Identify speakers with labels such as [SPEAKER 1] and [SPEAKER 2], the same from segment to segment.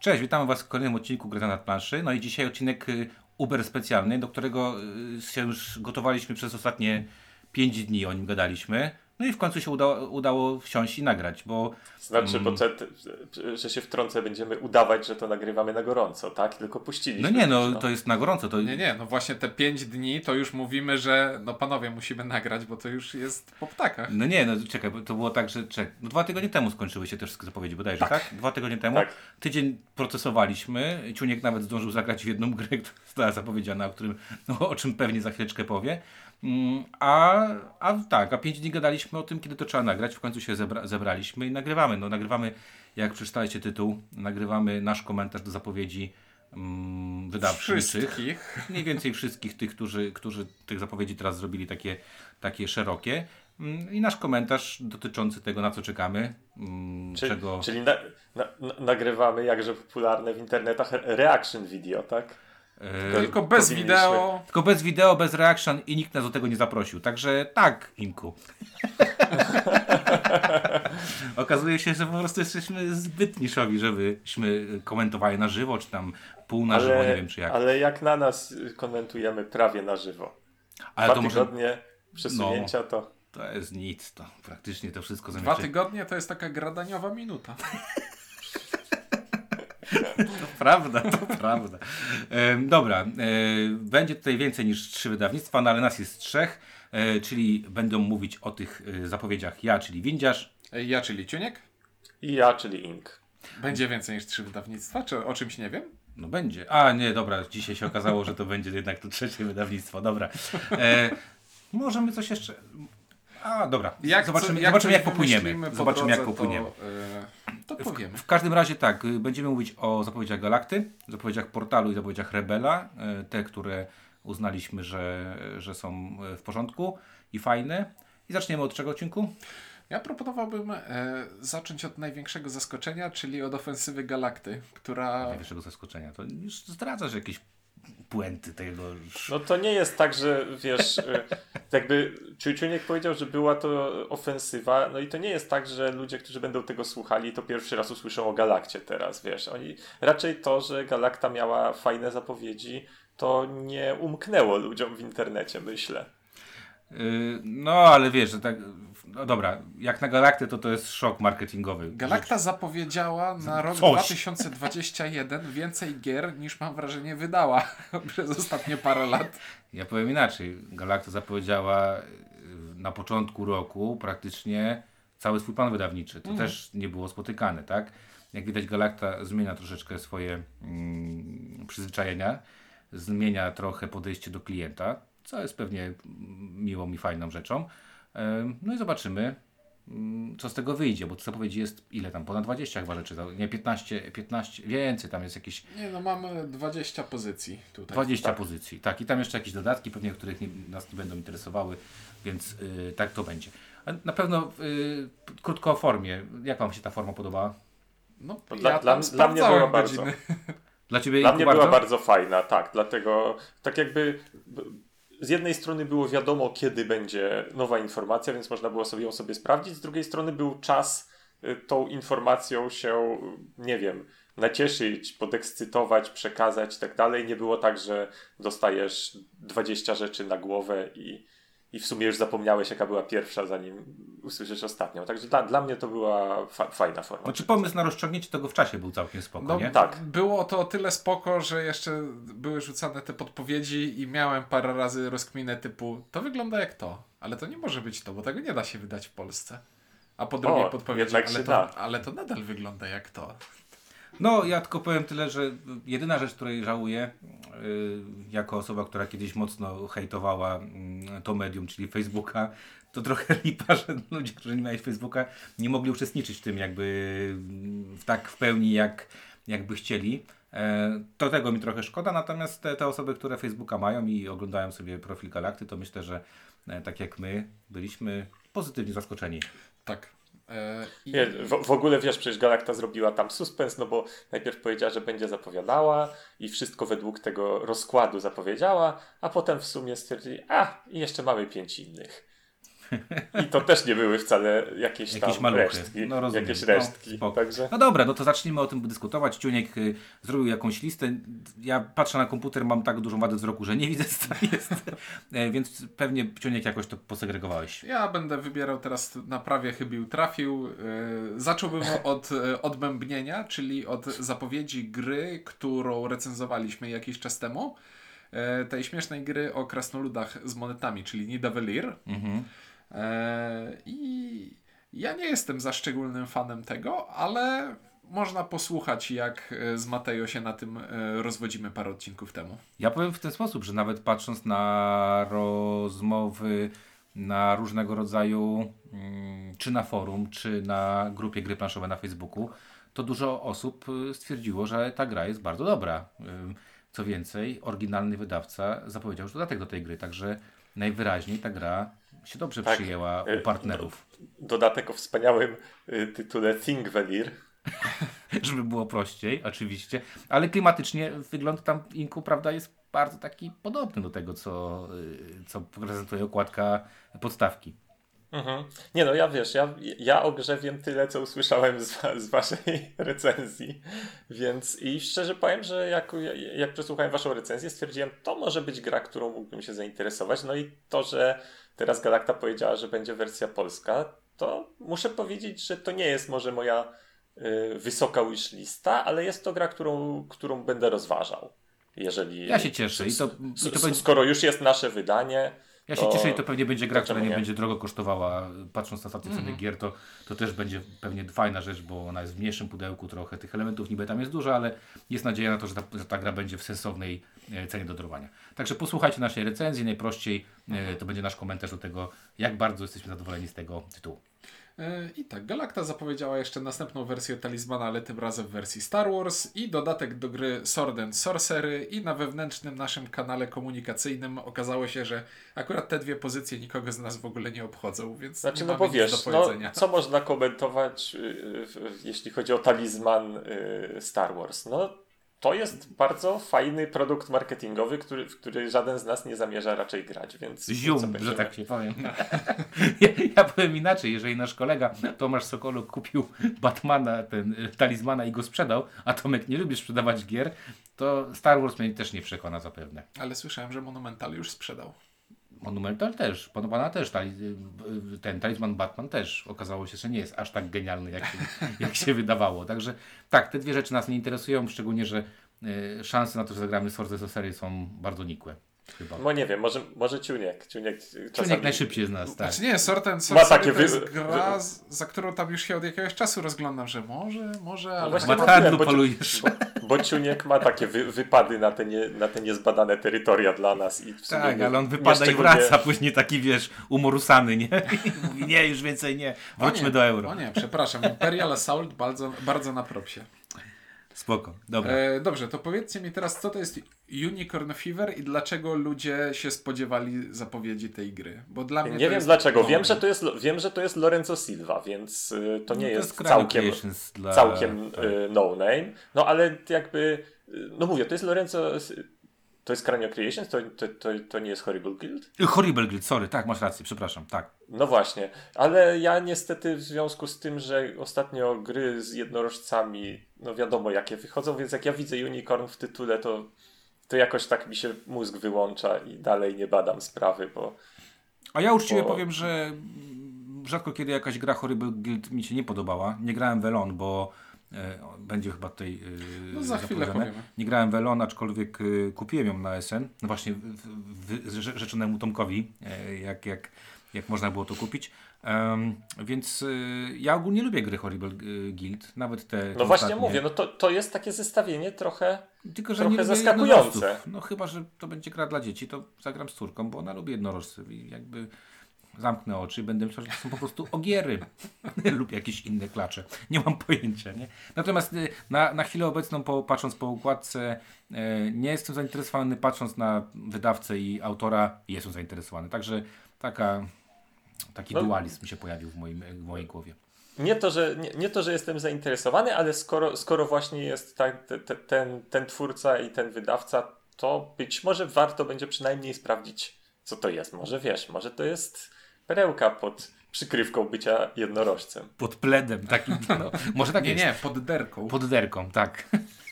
[SPEAKER 1] Cześć, witamy Was w kolejnym odcinku Gry nad planszy. No i dzisiaj odcinek y, Uber specjalny, do którego y, się już gotowaliśmy przez ostatnie 5 dni, o nim gadaliśmy. No i w końcu się udało, udało wsiąść i nagrać, bo...
[SPEAKER 2] Znaczy, mm. bo te, te, że się wtrącę, będziemy udawać, że to nagrywamy na gorąco, tak? Tylko puściliśmy.
[SPEAKER 1] No nie, no, to jest na gorąco. To...
[SPEAKER 3] Nie, nie, no właśnie te 5 dni to już mówimy, że no panowie musimy nagrać, bo to już jest po ptakach.
[SPEAKER 1] No nie, no czekaj, to było tak, że czek, no dwa tygodnie temu skończyły się te wszystkie zapowiedzi bodajże, tak? tak? Dwa tygodnie temu. Tak. Tydzień procesowaliśmy, Ciuniek nawet zdążył zagrać w jedną grę, która została zapowiedziana, o, którym, no, o czym pewnie za chwileczkę powie. Mm, a, a tak, a pięć dni gadaliśmy o tym, kiedy to trzeba nagrać. W końcu się zebra, zebraliśmy i nagrywamy. No, nagrywamy, jak przeczytaliście tytuł, nagrywamy nasz komentarz do zapowiedzi um, wydawniczych. Mniej więcej wszystkich tych, którzy, którzy tych zapowiedzi teraz zrobili takie, takie szerokie. Um, I nasz komentarz dotyczący tego, na co czekamy.
[SPEAKER 2] Um, czyli, czego... czyli na, na, nagrywamy jakże popularne w internetach reaction video, tak?
[SPEAKER 3] Tylko, tylko bez wideo.
[SPEAKER 1] Tylko bez wideo, bez reaction i nikt nas do tego nie zaprosił. Także tak, Inku. Okazuje się, że po prostu jesteśmy zbyt niszowi, żebyśmy komentowali na żywo, czy tam pół na ale, żywo, nie wiem czy jak.
[SPEAKER 2] Ale jak na nas komentujemy prawie na żywo. Ale Dwa to może... tygodnie przesunięcia no, to...
[SPEAKER 1] To jest nic, to praktycznie to wszystko
[SPEAKER 3] zamiast. Dwa tygodnie to jest taka gradaniowa minuta.
[SPEAKER 1] To prawda, to prawda. dobra, e, będzie tutaj więcej niż trzy wydawnictwa, no ale nas jest trzech, e, czyli będą mówić o tych e, zapowiedziach ja, czyli Windziarz.
[SPEAKER 3] Ja, czyli Ciuniek.
[SPEAKER 2] I ja, czyli Ink.
[SPEAKER 3] Będzie więcej niż trzy wydawnictwa, czy o czymś nie wiem?
[SPEAKER 1] No będzie. A nie, dobra, dzisiaj się okazało, że to będzie jednak to trzecie wydawnictwo. Dobra. E, możemy coś jeszcze. A, dobra. Jak, zobaczymy, co, jak, zobaczymy, jak popłyniemy. Zobaczymy, jak popłyniemy. To,
[SPEAKER 3] yy, to powiemy.
[SPEAKER 1] W, w, każdym razie tak, y, będziemy mówić o zapowiedziach Galakty, zapowiedziach Portalu i zapowiedziach Rebela. Yy, te, które uznaliśmy, że, że są y, w porządku i fajne. I zaczniemy od czego odcinku?
[SPEAKER 3] Ja proponowałbym e, zacząć od największego zaskoczenia, czyli od ofensywy Galakty, która...
[SPEAKER 1] Największego zaskoczenia. To już zdradzasz jakieś puenty tego.
[SPEAKER 2] No to nie jest tak, że wiesz, y, jakby Ciuciuniek powiedział, że była to ofensywa, no i to nie jest tak, że ludzie, którzy będą tego słuchali, to pierwszy raz usłyszą o Galakcie teraz, wiesz. Oni raczej to, że Galakta miała fajne zapowiedzi, to nie umknęło ludziom w internecie, myślę.
[SPEAKER 1] Y, no, ale wiesz, że tak. No dobra, jak na Galaktę to to jest szok marketingowy.
[SPEAKER 3] Galakta zapowiedziała na rok Coś. 2021 więcej gier niż mam wrażenie wydała przez ostatnie parę lat.
[SPEAKER 1] Ja powiem inaczej. Galakta zapowiedziała y, na początku roku praktycznie cały swój plan wydawniczy. To mm. też nie było spotykane, tak? Jak widać, Galakta zmienia troszeczkę swoje mm, przyzwyczajenia, zmienia trochę podejście do klienta co jest pewnie miłą i fajną rzeczą. No i zobaczymy, mm, co z tego wyjdzie, bo zapowiedzi jest ile tam, ponad 20 chyba rzeczy, nie 15, 15, więcej, tam jest jakieś...
[SPEAKER 3] Nie no, mamy 20 pozycji tutaj.
[SPEAKER 1] 20 tak. pozycji, tak i tam jeszcze jakieś dodatki pewnie, których nie, nas nie będą interesowały, więc yy, tak to będzie. A na pewno yy, krótko o formie, jak Wam się ta forma podobała?
[SPEAKER 3] No, dla, ja dla, dla mnie była
[SPEAKER 2] bardzo... Dla Ciebie Dla mnie bardzo? była bardzo fajna, tak, dlatego tak jakby z jednej strony było wiadomo, kiedy będzie nowa informacja, więc można było sobie ją sobie sprawdzić. Z drugiej strony był czas y, tą informacją się, nie wiem, nacieszyć, podekscytować, przekazać i tak dalej. Nie było tak, że dostajesz 20 rzeczy na głowę i, i w sumie już zapomniałeś, jaka była pierwsza, zanim usłyszysz ostatnią. Także dla, dla mnie to była fa fajna forma.
[SPEAKER 1] Znaczy pomysł na rozciągnięcie tego w czasie był całkiem spoko, no, nie?
[SPEAKER 3] Tak. Było to o tyle spoko, że jeszcze były rzucane te podpowiedzi i miałem parę razy rozkminę typu to wygląda jak to, ale to nie może być to, bo tego nie da się wydać w Polsce. A po drugiej o, podpowiedzi, ale to, ale to nadal wygląda jak to.
[SPEAKER 1] No, ja tylko powiem tyle, że jedyna rzecz, której żałuję, yy, jako osoba, która kiedyś mocno hejtowała yy, to medium, czyli Facebooka, to trochę lipa, że ludzie, którzy nie mieli Facebooka, nie mogli uczestniczyć w tym jakby w tak w pełni, jak, jakby chcieli. E, to tego mi trochę szkoda, natomiast te, te osoby, które Facebooka mają i oglądają sobie profil Galakty, to myślę, że e, tak jak my, byliśmy pozytywnie zaskoczeni.
[SPEAKER 3] Tak,
[SPEAKER 2] I... Nie, w, w, ogóle wiesz, przecież Galakta zrobiła tam suspens, no bo najpierw powiedziała, że będzie zapowiadała i wszystko według tego rozkładu zapowiedziała, a potem w sumie stwierdzili, a i jeszcze mamy pięć innych. I to też nie były wcale jakieś, jakieś tam maluchy. resztki. No, rozumiem. Jakieś resztki.
[SPEAKER 1] No, Także... no dobra, no to zacznijmy o tym dyskutować. Ciuniek y, zrobił jakąś listę. Ja patrzę na komputer, mam tak dużą wadę wzroku, że nie widzę co tam jest. E, więc pewnie Ciuniek jakoś to posegregowałeś.
[SPEAKER 3] Ja będę wybierał teraz na prawie chybił trafił. E, zacząłbym od e, odbębnienia, czyli od zapowiedzi gry, którą recenzowaliśmy jakiś czas temu. Tej śmiesznej gry o krasnoludach z monetami, czyli Nidavellir. Mhm. E, I ja nie jestem za szczególnym fanem tego, ale można posłuchać, jak e, z Mateo się na tym rozwodzimy parę odcinków temu.
[SPEAKER 1] Ja powiem w ten sposób, że nawet patrząc na rozmowy na różnego rodzaju, mm, czy na forum, czy na grupie gry planszowe na Facebooku, to dużo osób stwierdziło, że ta gra jest bardzo dobra. Co więcej, oryginalny wydawca zapowiedział już dodatek do tej gry, także najwyraźniej ta gra się dobrze tak. przyjęła u y, partnerów.
[SPEAKER 2] Dodatek o wspaniałym y, tytule Thingvellir.
[SPEAKER 1] Żeby było prościej, oczywiście, ale klimatycznie wygląd tam inku, prawda, jest bardzo taki podobny do tego, co, y, co prezentuje okładka podstawki.
[SPEAKER 2] Mhm. Nie no, ja wiesz, ja, ja o grze wiem tyle, co usłyszałem z, z waszej recenzji, więc i szczerze powiem, że jak, jak przesłuchałem waszą recenzję, stwierdziłem, to może być gra, którą mógłbym się zainteresować, no i to, że teraz Galakta powiedziała, że będzie wersja polska, to muszę powiedzieć, że to nie jest może moja y, wysoka wish lista, ale jest to gra, którą, którą będę rozważał. Jeżeli,
[SPEAKER 1] ja się cieszę. I to,
[SPEAKER 2] i to skoro już jest nasze wydanie,
[SPEAKER 1] ja się cieszę i to pewnie będzie gra, która nie, nie, będzie drogo kosztowała. Patrząc na stację ceny mm. gier, to, to też będzie pewnie fajna rzecz, bo ona jest w mniejszym pudełku trochę. Tych elementów niby tam jest dużo, ale jest nadzieja na to, że ta, że ta gra będzie w sensownej e, cenie do dorwania. Także posłuchajcie naszej recenzji. Najprościej mm. to będzie nasz komentarz do tego, jak bardzo jesteśmy zadowoleni z tego tytułu.
[SPEAKER 3] E, I tak, Galacta zapowiedziała jeszcze następną wersję talizmana, ale tym razem w wersji Star Wars i dodatek do gry Sword and Sorcery i na wewnętrznym naszym kanale komunikacyjnym okazało się, że akurat te dwie pozycje nikogo z nas w ogóle nie obchodzą, więc
[SPEAKER 2] znaczy,
[SPEAKER 3] nie
[SPEAKER 2] no bo wiesz, no, co można komentować yy, jeśli chodzi o talizman yy, Star Wars? No to jest bardzo fajny produkt marketingowy, który, w który żaden z nas nie zamierza raczej grać, więc...
[SPEAKER 1] Zium, że tak się powiem. ja, ja, powiem inaczej, jeżeli nasz kolega Tomasz Sokoluk kupił Batmana, ten y, talizmana i go sprzedał, a Tomek nie lubi sprzedawać gier, to Star Wars mnie też nie przekona zapewne.
[SPEAKER 3] Ale słyszałem, że Monumental już sprzedał.
[SPEAKER 1] Monumental też, pana też, ten talizman Batman też okazało się, że nie jest aż tak genialny, jak się, jak się wydawało. Także tak, te dwie rzeczy nas nie interesują, szczególnie, że y, szanse na to, że zagramy Sword of Series są bardzo nikłe. Chyba.
[SPEAKER 2] No nie wiem, może, może Ciuniek. Ciuniek,
[SPEAKER 1] czasami... Ciuniek najszybciej z nas, tak.
[SPEAKER 3] Znaczy nie, Sorten Sorcery Ma takie to jest wy... gra, za którą tam już się od jakiegoś czasu rozglądam, że może, może, no ale...
[SPEAKER 1] No właśnie bo, polujesz.
[SPEAKER 2] Bo, bo Ciuniek ma takie wy, wypady na te, nie, na te niezbadane terytoria dla nas. I
[SPEAKER 1] tak, nie, ale on wypada i wraca, później taki, wiesz, umorusany, nie? I mówi, nie, już więcej nie, wróćmy do euro.
[SPEAKER 3] O nie, przepraszam, Imperial Assault bardzo, bardzo na propsie.
[SPEAKER 1] Spoko, dobra.
[SPEAKER 3] E, dobrze, to powiedzcie mi teraz, co to jest Unicorn Fever i dlaczego ludzie się spodziewali zapowiedzi tej gry? Bo dla mnie
[SPEAKER 2] nie wiem dlaczego. Wiem że, to jest, wiem, że to jest Lorenzo Silva, więc y, to nie no to jest, jest całkiem, dla... całkiem tak. y, no name. No ale jakby, y, no mówię, to jest Lorenzo. To jest Cranio Creations? To, to, to, to nie jest Horrible Guild?
[SPEAKER 1] Horrible Guild, sorry, tak, masz rację, przepraszam, tak.
[SPEAKER 2] No właśnie, ale ja niestety w związku z tym, że ostatnio gry z jednorożcami, no wiadomo jakie wychodzą, więc jak ja widzę Unicorn w tytule, to to jakoś tak mi się mózg wyłącza i dalej nie badam sprawy, bo...
[SPEAKER 1] A ja uczciwie bo... powiem, że rzadko kiedy jakaś gra Horrible Guild mi się nie podobała. Nie grałem w Elon, bo będzie chyba tutaj
[SPEAKER 3] e, no za chwilę powiemy.
[SPEAKER 1] Nie grałem w Elon, aczkolwiek e, kupiłem ją na SN. No właśnie rzeczonemu Tomkowi, e, jak, jak, jak można było to kupić. Um, więc y, ja ogólnie lubię gry Horrible Guild, nawet te.
[SPEAKER 2] No właśnie ostatnie. mówię, no to, to jest takie zestawienie trochę, Tylko, że trochę nie zaskakujące.
[SPEAKER 1] No chyba, że to będzie gra dla dzieci, to zagram z córką, bo ona lubi jednorożce i jakby zamknę oczy i będę myślał, że to są po prostu ogiery lub jakieś inne klacze. Nie mam pojęcia, nie? Natomiast y, na, na chwilę obecną, po, patrząc po układce, y, nie jestem zainteresowany, patrząc na wydawcę i autora, jestem zainteresowany. Także taka Taki no, dualizm się pojawił w, moim, w mojej głowie.
[SPEAKER 2] Nie to, że, nie, nie, to, że jestem zainteresowany, ale skoro, skoro właśnie jest tak, te, te, ten, ten twórca i ten wydawca, to być może warto będzie przynajmniej sprawdzić, co to jest. Może wiesz, może to jest perełka pod przykrywką bycia jednorożcem.
[SPEAKER 1] Pod pledem takim. No, może tak
[SPEAKER 3] nie,
[SPEAKER 1] jest.
[SPEAKER 3] nie, pod derką.
[SPEAKER 1] Pod derką, tak.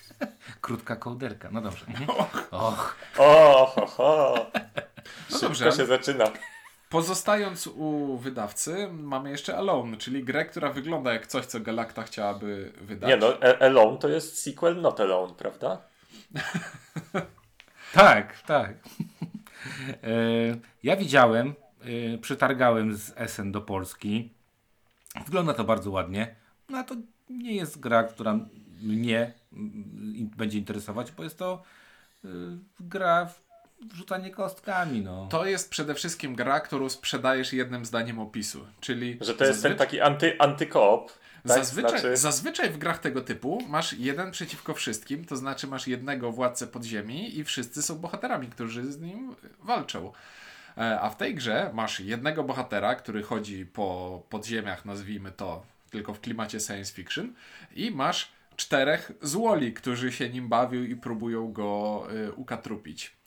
[SPEAKER 1] Krótka kołderka, no dobrze. Mhm. Och.
[SPEAKER 2] O, ho, ho.
[SPEAKER 3] No dobrze.
[SPEAKER 2] się zaczyna.
[SPEAKER 3] Pozostając u wydawcy, mamy jeszcze Alone, czyli grę, która wygląda jak coś, co Galacta chciałaby wydać.
[SPEAKER 2] Nie no, Alone to jest sequel Not Alone, prawda?
[SPEAKER 1] tak, tak. E, ja widziałem, e, przytargałem z Essen do Polski. Wygląda to bardzo ładnie. No to nie jest gra, która mnie będzie interesować, bo jest to e, gra w rzucanie kostkami. No.
[SPEAKER 3] To jest przede wszystkim gra, którą sprzedajesz jednym zdaniem opisu. Czyli
[SPEAKER 2] że to jest ten taki anty, antykoop.
[SPEAKER 3] Tak? Zazwyczaj, znaczy... zazwyczaj w grach tego typu masz jeden przeciwko wszystkim, to znaczy masz jednego władcę podziemi i wszyscy są bohaterami, którzy z nim walczą. E, a w tej grze masz jednego bohatera, który chodzi po podziemiach, nazwijmy to, tylko w klimacie science fiction, i masz czterech złoli, którzy się nim bawią i próbują go y, ukatrupić.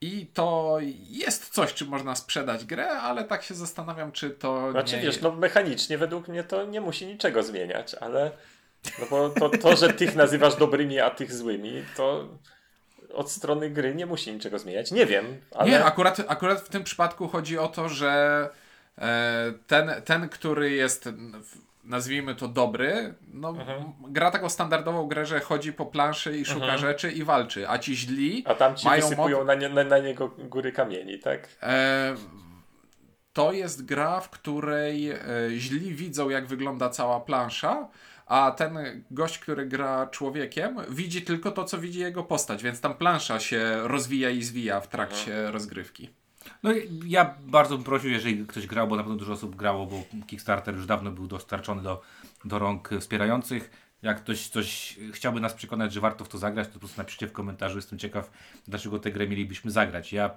[SPEAKER 3] I to jest coś, czym można sprzedać grę, ale tak się zastanawiam, czy to.
[SPEAKER 2] Znaczy,
[SPEAKER 3] nie...
[SPEAKER 2] wiesz, no mechanicznie według mnie to nie musi niczego zmieniać, ale. No bo to, to, że tych nazywasz dobrymi, a tych złymi, to od strony gry nie musi niczego zmieniać. Nie wiem, ale.
[SPEAKER 3] Nie, akurat, akurat w tym przypadku chodzi o to, że e, ten, ten, który jest nazwijmy to dobry, no, mhm. gra taką standardową grę, że chodzi po planszy i szuka mhm. rzeczy i walczy, a ci źli
[SPEAKER 2] A tam ci
[SPEAKER 3] mają
[SPEAKER 2] wysypują mod... na, nie, na, na, niego góry kamieni, tak? E,
[SPEAKER 3] to jest gra, w której e, źli widzą jak wygląda cała plansza, a ten gość, który gra człowiekiem, widzi tylko to, co widzi jego postać, więc tam plansza się rozwija i zwija w trakcie mhm. rozgrywki.
[SPEAKER 1] No ja bardzo bym prosił, jeżeli ktoś grał, bo na pewno dużo osób grało, bo Kickstarter już dawno był dostarczony do, do rąk wspierających. Jak ktoś coś chciałby nas przekonać, że warto w to zagrać, to po prostu napiszcie w komentarzu. Jestem ciekaw, dlaczego tę grę mielibyśmy zagrać. Ja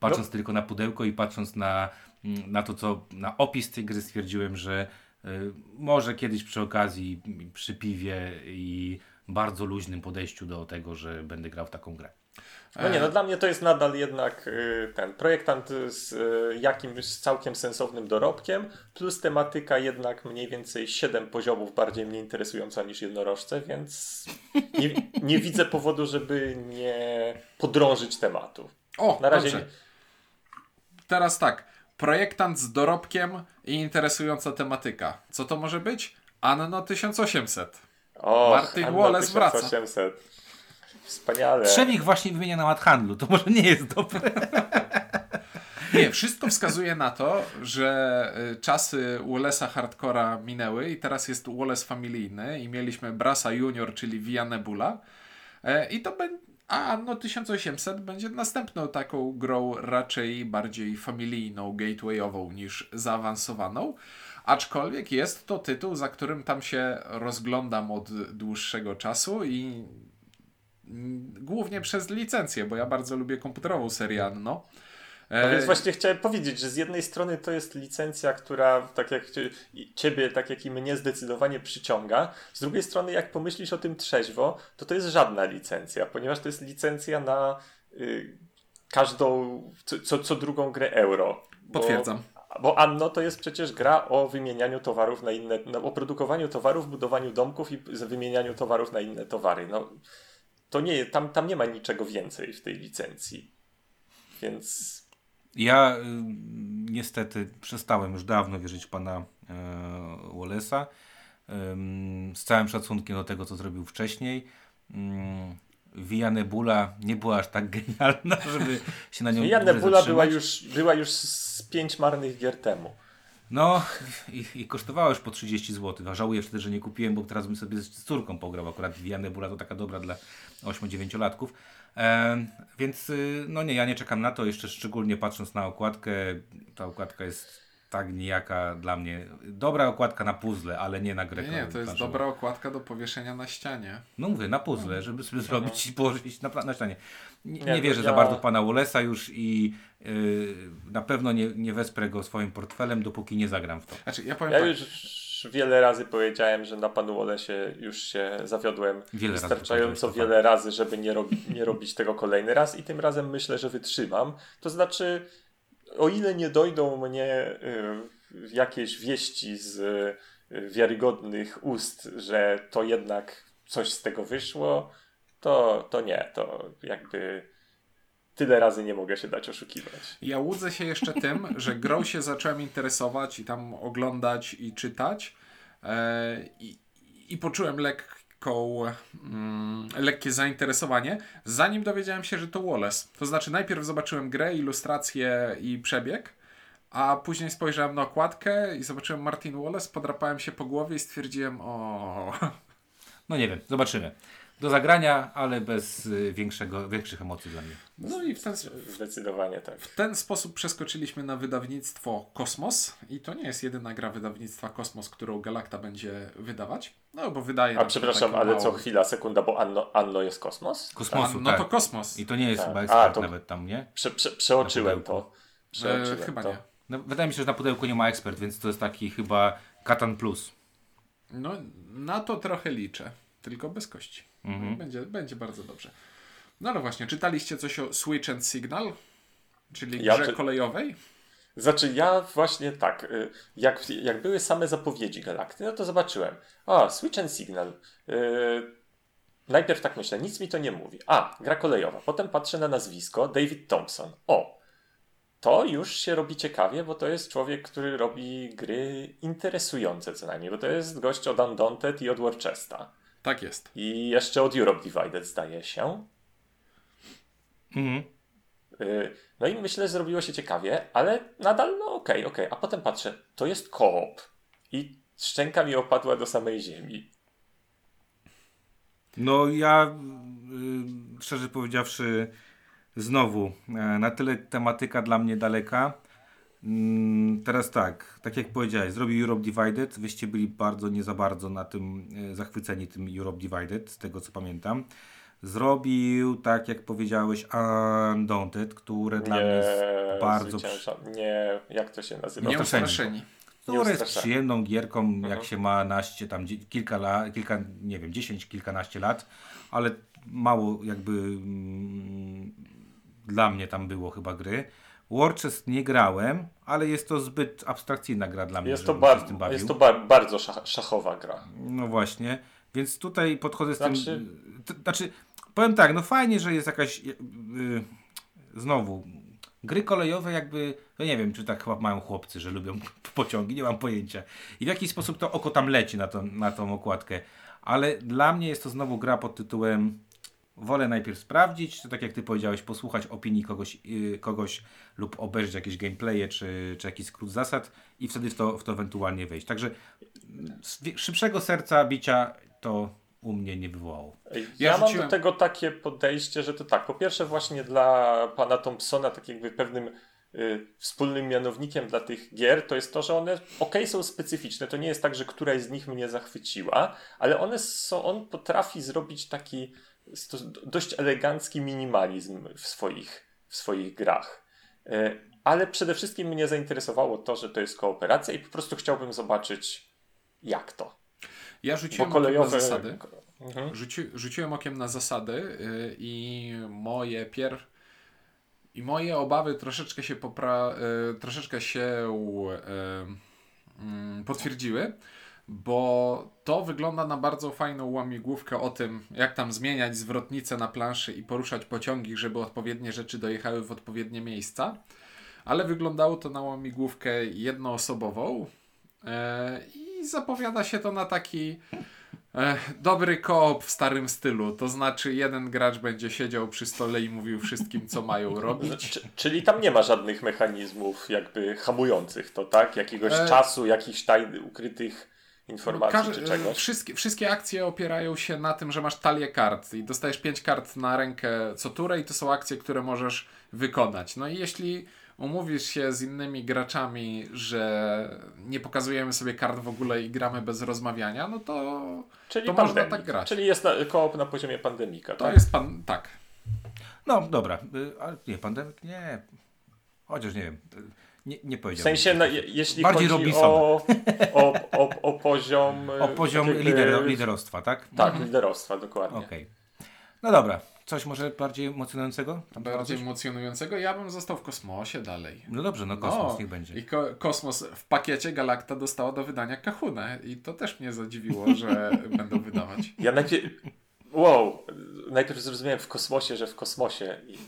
[SPEAKER 1] patrząc no. tylko na pudełko i patrząc na, na to, co na opis tej gry stwierdziłem, że może kiedyś przy okazji, przy piwie i bardzo luźnym podejściu do tego, że będę grał w taką grę.
[SPEAKER 2] No nie, no dla mnie to jest nadal jednak y, ten projektant z y, jakimś całkiem sensownym dorobkiem, plus tematyka jednak mniej więcej 7 poziomów bardziej mnie interesująca niż jednorożce, więc nie, nie widzę powodu, żeby nie podrążyć tematu.
[SPEAKER 3] O, na razie. Nie... Teraz tak. Projektant z dorobkiem i interesująca tematyka. Co to może być? Anno 1800.
[SPEAKER 2] O, Martin Anno Wallace 1800. wraca. Wspaniale.
[SPEAKER 1] Trzewik właśnie wymienia na handlu, to może nie jest dobre.
[SPEAKER 3] Nie, wszystko wskazuje na to, że y, czasy Wallace'a Hardcora minęły i teraz jest Wallace familijny i mieliśmy Brasa Junior, czyli Via Nebula e, i to będzie a no 1800 będzie następną taką grą raczej bardziej familijną, gatewayową niż zaawansowaną. Aczkolwiek jest to tytuł, za którym tam się rozglądam od dłuższego czasu i Głównie przez licencję, bo ja bardzo lubię komputerową serię Anno.
[SPEAKER 2] No więc właśnie chciałem powiedzieć, że z jednej strony to jest licencja, która tak jak ciebie, tak jak i mnie zdecydowanie przyciąga. Z drugiej strony, jak pomyślisz o tym trzeźwo, to to jest żadna licencja, ponieważ to jest licencja na y, każdą, co, co drugą grę euro.
[SPEAKER 3] Bo, Potwierdzam.
[SPEAKER 2] Bo Anno to jest przecież gra o wymienianiu towarów na inne, no, o produkowaniu towarów, budowaniu domków i wymienianiu towarów na inne towary. No, to nie, tam, tam nie ma niczego więcej w tej licencji. Więc.
[SPEAKER 1] Ja y, niestety przestałem już dawno wierzyć w pana y, Wallace'a. Z całym szacunkiem do tego, co zrobił wcześniej. Via Nebula nie była aż tak genialna, żeby się na nią
[SPEAKER 2] Via Nebula była już, była już z pięć marnych gier temu.
[SPEAKER 1] No i, i kosztowała już po 30 zł, a żałuję wtedy, że nie kupiłem, bo teraz bym sobie z córką pograł. Akurat Via Nebula to taka dobra dla 8-9-latków. E, więc y, no nie, ja nie czekam na to, jeszcze szczególnie patrząc na okładkę. Ta okładka jest tak nijaka dla mnie. Dobra okładka na puzzle, ale nie na grę.
[SPEAKER 3] Nie, nie to jest dobra okładka do powieszenia na ścianie.
[SPEAKER 1] No mówię, na puzzle, żeby sobie no. zrobić i położyć na, na ścianie. Nie, nie, nie wierzę ja... za bardzo pana Wallace'a już i yy, na pewno nie, nie wesprę go swoim portfelem, dopóki nie zagram w to.
[SPEAKER 2] Znaczy, ja powiem ja tak. już wiele razy powiedziałem, że na panu Olesie już się zawiodłem wiele wystarczająco razy wiele razy, żeby nie, robi, nie robić tego kolejny raz i tym razem myślę, że wytrzymam. To znaczy o ile nie dojdą mnie y, jakieś wieści z y, wiarygodnych ust, że to jednak coś z tego wyszło, to, to nie, to jakby tyle razy nie mogę się dać oszukiwać.
[SPEAKER 3] Ja łudzę się jeszcze tym, że grą się zacząłem interesować i tam oglądać i czytać e, i, i poczułem lekką, mm, lekkie zainteresowanie, zanim dowiedziałem się, że to Wallace. To znaczy najpierw zobaczyłem grę, ilustrację i przebieg, a później spojrzałem na okładkę i zobaczyłem Martin Wallace, podrapałem się po głowie i stwierdziłem o...
[SPEAKER 1] No nie wiem, zobaczymy do zagrania, ale bez y, większego, większych emocji dla mnie.
[SPEAKER 2] No i w ten, zdecydowanie tak.
[SPEAKER 3] W ten sposób przeskoczyliśmy na wydawnictwo Kosmos i to nie jest jedyna gra wydawnictwa Kosmos, którą Galacta będzie wydawać. No bo wydaje
[SPEAKER 2] A przepraszam, ale mało... co chwila, sekunda, bo Anno, Anno jest Kosmos?
[SPEAKER 1] Kosmosu,
[SPEAKER 3] No tak. to Kosmos.
[SPEAKER 1] I to nie jest tak. chyba ekspert to... nawet tam, nie?
[SPEAKER 2] Prze, prze, przeoczyłem to.
[SPEAKER 3] Przeoczyłem e, chyba
[SPEAKER 2] to.
[SPEAKER 3] nie.
[SPEAKER 1] No, wydaje mi się, że na pudełku nie ma ekspert, więc to jest taki chyba Katan Plus.
[SPEAKER 3] No, na to trochę liczę, tylko bez kości. Mhm. Będzie, będzie bardzo dobrze. No ale właśnie, czytaliście coś o Switch and Signal? Czyli ja grze czy... kolejowej?
[SPEAKER 2] Znaczy ja właśnie tak, y, jak, jak były same zapowiedzi Galakty, no to zobaczyłem. A, Switch and Signal. Yy, najpierw tak myślę, nic mi to nie mówi. A, gra kolejowa. Potem patrzę na nazwisko David Thompson. O, to już się robi ciekawie, bo to jest człowiek, który robi gry interesujące co najmniej, bo to jest gość od Undaunted i od Worcesta.
[SPEAKER 3] Tak jest.
[SPEAKER 2] I jeszcze od Europe Divided zdaje się.
[SPEAKER 1] Mhm.
[SPEAKER 2] Y, no i myślę, że zrobiło się ciekawie, ale nadal no okej, okay, okej. Okay. A potem patrzę, to jest koop. I szczęka mi opadła do samej ziemi.
[SPEAKER 1] No ja yy, szczerze powiedziawszy znowu e, na tyle tematyka dla mnie daleka teraz tak, tak jak powiedziałeś, zrobił Europe Divided. Wyście byli bardzo, nie za bardzo na tym e, zachwyceni tym Europe Divided, z tego co pamiętam. Zrobił, tak jak powiedziałeś, Undaunted, które dla mnie jest bardzo...
[SPEAKER 2] Nie, jak to się nazywa?
[SPEAKER 3] Nieustraszeni.
[SPEAKER 1] Które jest przyjemną gierką, mhm. jak się ma naście, tam kilka lat, kilka, nie wiem, dziesięć, kilkanaście lat, ale mało jakby mm, dla mnie tam było chyba gry. Warchest nie grałem, ale jest to zbyt abstrakcyjna gra dla mnie.
[SPEAKER 2] Jest to, bar jest to bar bardzo szach szachowa gra.
[SPEAKER 1] No właśnie, więc tutaj podchodzę z znaczy... tym. To, znaczy, powiem tak, no fajnie, że jest jakaś. Yy, znowu, gry kolejowe, jakby. No nie wiem, czy tak chyba mają chłopcy, że lubią pociągi, nie mam pojęcia. I w jaki sposób to oko tam leci na, to, na tą okładkę. Ale dla mnie jest to znowu gra pod tytułem wolę najpierw sprawdzić, czy tak jak ty powiedziałeś, posłuchać opinii kogoś, yy, kogoś lub obejrzeć jakieś gameplaye, czy, czy jakiś skrót zasad i wtedy w to, w to ewentualnie wejść. Także szybszego serca bicia to u mnie nie wywołało.
[SPEAKER 2] Ja, ja mam do tego takie podejście, że to tak, po pierwsze właśnie dla pana Thompsona tak jakby pewnym y, wspólnym mianownikiem dla tych gier to jest to, że one ok, są specyficzne. To nie jest tak, że któraś z nich mnie zachwyciła, ale one są, on potrafi zrobić taki dość elegancki minimalizm w swoich, w swoich grach. E, ale przede wszystkim mnie zainteresowało to, że to jest kooperacja i po prostu chciałbym zobaczyć, jak to.
[SPEAKER 3] Ja rzuciłem kolejowe... okiem na zasady. Mhm. Rzuci, rzuciłem okiem na zasady yy, i moje pier... I moje obawy troszeczkę się popra... Yy, troszeczkę się yy, potwierdziły bo to wygląda na bardzo fajną łamigłówkę o tym, jak tam zmieniać zwrotnicę na planszy i poruszać pociągi, żeby odpowiednie rzeczy dojechały w odpowiednie miejsca. Ale wyglądało to na łamigłówkę jednoosobową e, i zapowiada się to na taki e, dobry koop w starym stylu. To znaczy, jeden gracz będzie siedział przy stole i mówił wszystkim, co mają robić.
[SPEAKER 2] czyli tam nie ma żadnych mechanizmów jakby hamujących to, tak? Jakiegoś e... czasu, jakichś tajnych, ukrytych informacji Każ, czy czegoś.
[SPEAKER 3] Wszystkie, wszystkie akcje opierają się na tym, że masz talię kart i dostajesz 5 kart na rękę co turę i to są akcje, które możesz wykonać. No i jeśli umówisz się z innymi graczami, że nie pokazujemy sobie kart w ogóle i gramy bez rozmawiania, no to,
[SPEAKER 2] Czyli
[SPEAKER 3] to można tak grać.
[SPEAKER 2] Czyli jest na, koop na poziomie pandemika,
[SPEAKER 3] To
[SPEAKER 2] tak?
[SPEAKER 3] jest pan, tak.
[SPEAKER 1] No dobra, y, ale nie, pandemik nie. Chociaż nie wiem. Nie, nie powiedziałbym.
[SPEAKER 2] W sensie, no, jeśli Bardziej chodzi o, o, o, o, poziom...
[SPEAKER 1] O poziom lider, liderostwa, tak?
[SPEAKER 2] Tak, mhm. liderostwa, dokładnie.
[SPEAKER 1] Okay. No dobra, coś może bardziej emocjonującego?
[SPEAKER 3] Tam bardziej emocjonującego? Ja bym został w kosmosie dalej.
[SPEAKER 1] No dobrze, no kosmos no, niech będzie.
[SPEAKER 3] I ko kosmos w pakiecie Galakta dostała do wydania Kahunę i to też mnie zadziwiło, że będą wydawać.
[SPEAKER 2] Ja najpierw... Wow, najpierw zrozumiałem w kosmosie, że w kosmosie i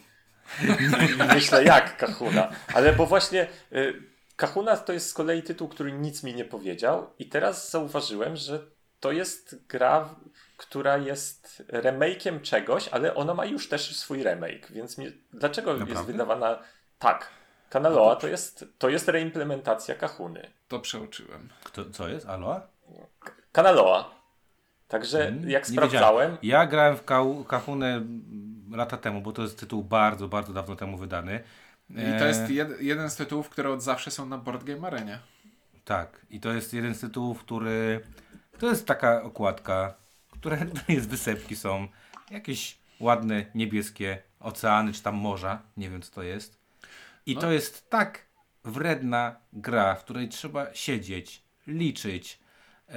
[SPEAKER 2] myślę jak Kahuna, ale bo właśnie... Y Kahuna to jest z kolei tytuł, który nic mi nie powiedział, i teraz zauważyłem, że to jest gra, która jest remake'iem czegoś, ale ona ma już też swój remake, więc mnie, dlaczego Naprawdę? jest wydawana tak? Kanaloa to jest, to jest reimplementacja Kahuny.
[SPEAKER 3] To przeoczyłem.
[SPEAKER 1] Kto, co jest? Aloa?
[SPEAKER 2] Kanaloa. Także hmm, jak sprawdzałem.
[SPEAKER 1] Wiedziałem. Ja grałem w Kahunę lata temu, bo to jest tytuł bardzo, bardzo dawno temu wydany.
[SPEAKER 3] I to jest e, jed, jeden z tytułów, które od zawsze są na Board Game Arenie.
[SPEAKER 1] Tak, i to jest jeden z tytułów, który. To jest taka okładka, które jest wysepki są. Jakieś ładne niebieskie oceany, czy tam morza. Nie wiem, co to jest. I no. to jest tak wredna gra, w której trzeba siedzieć, liczyć, e,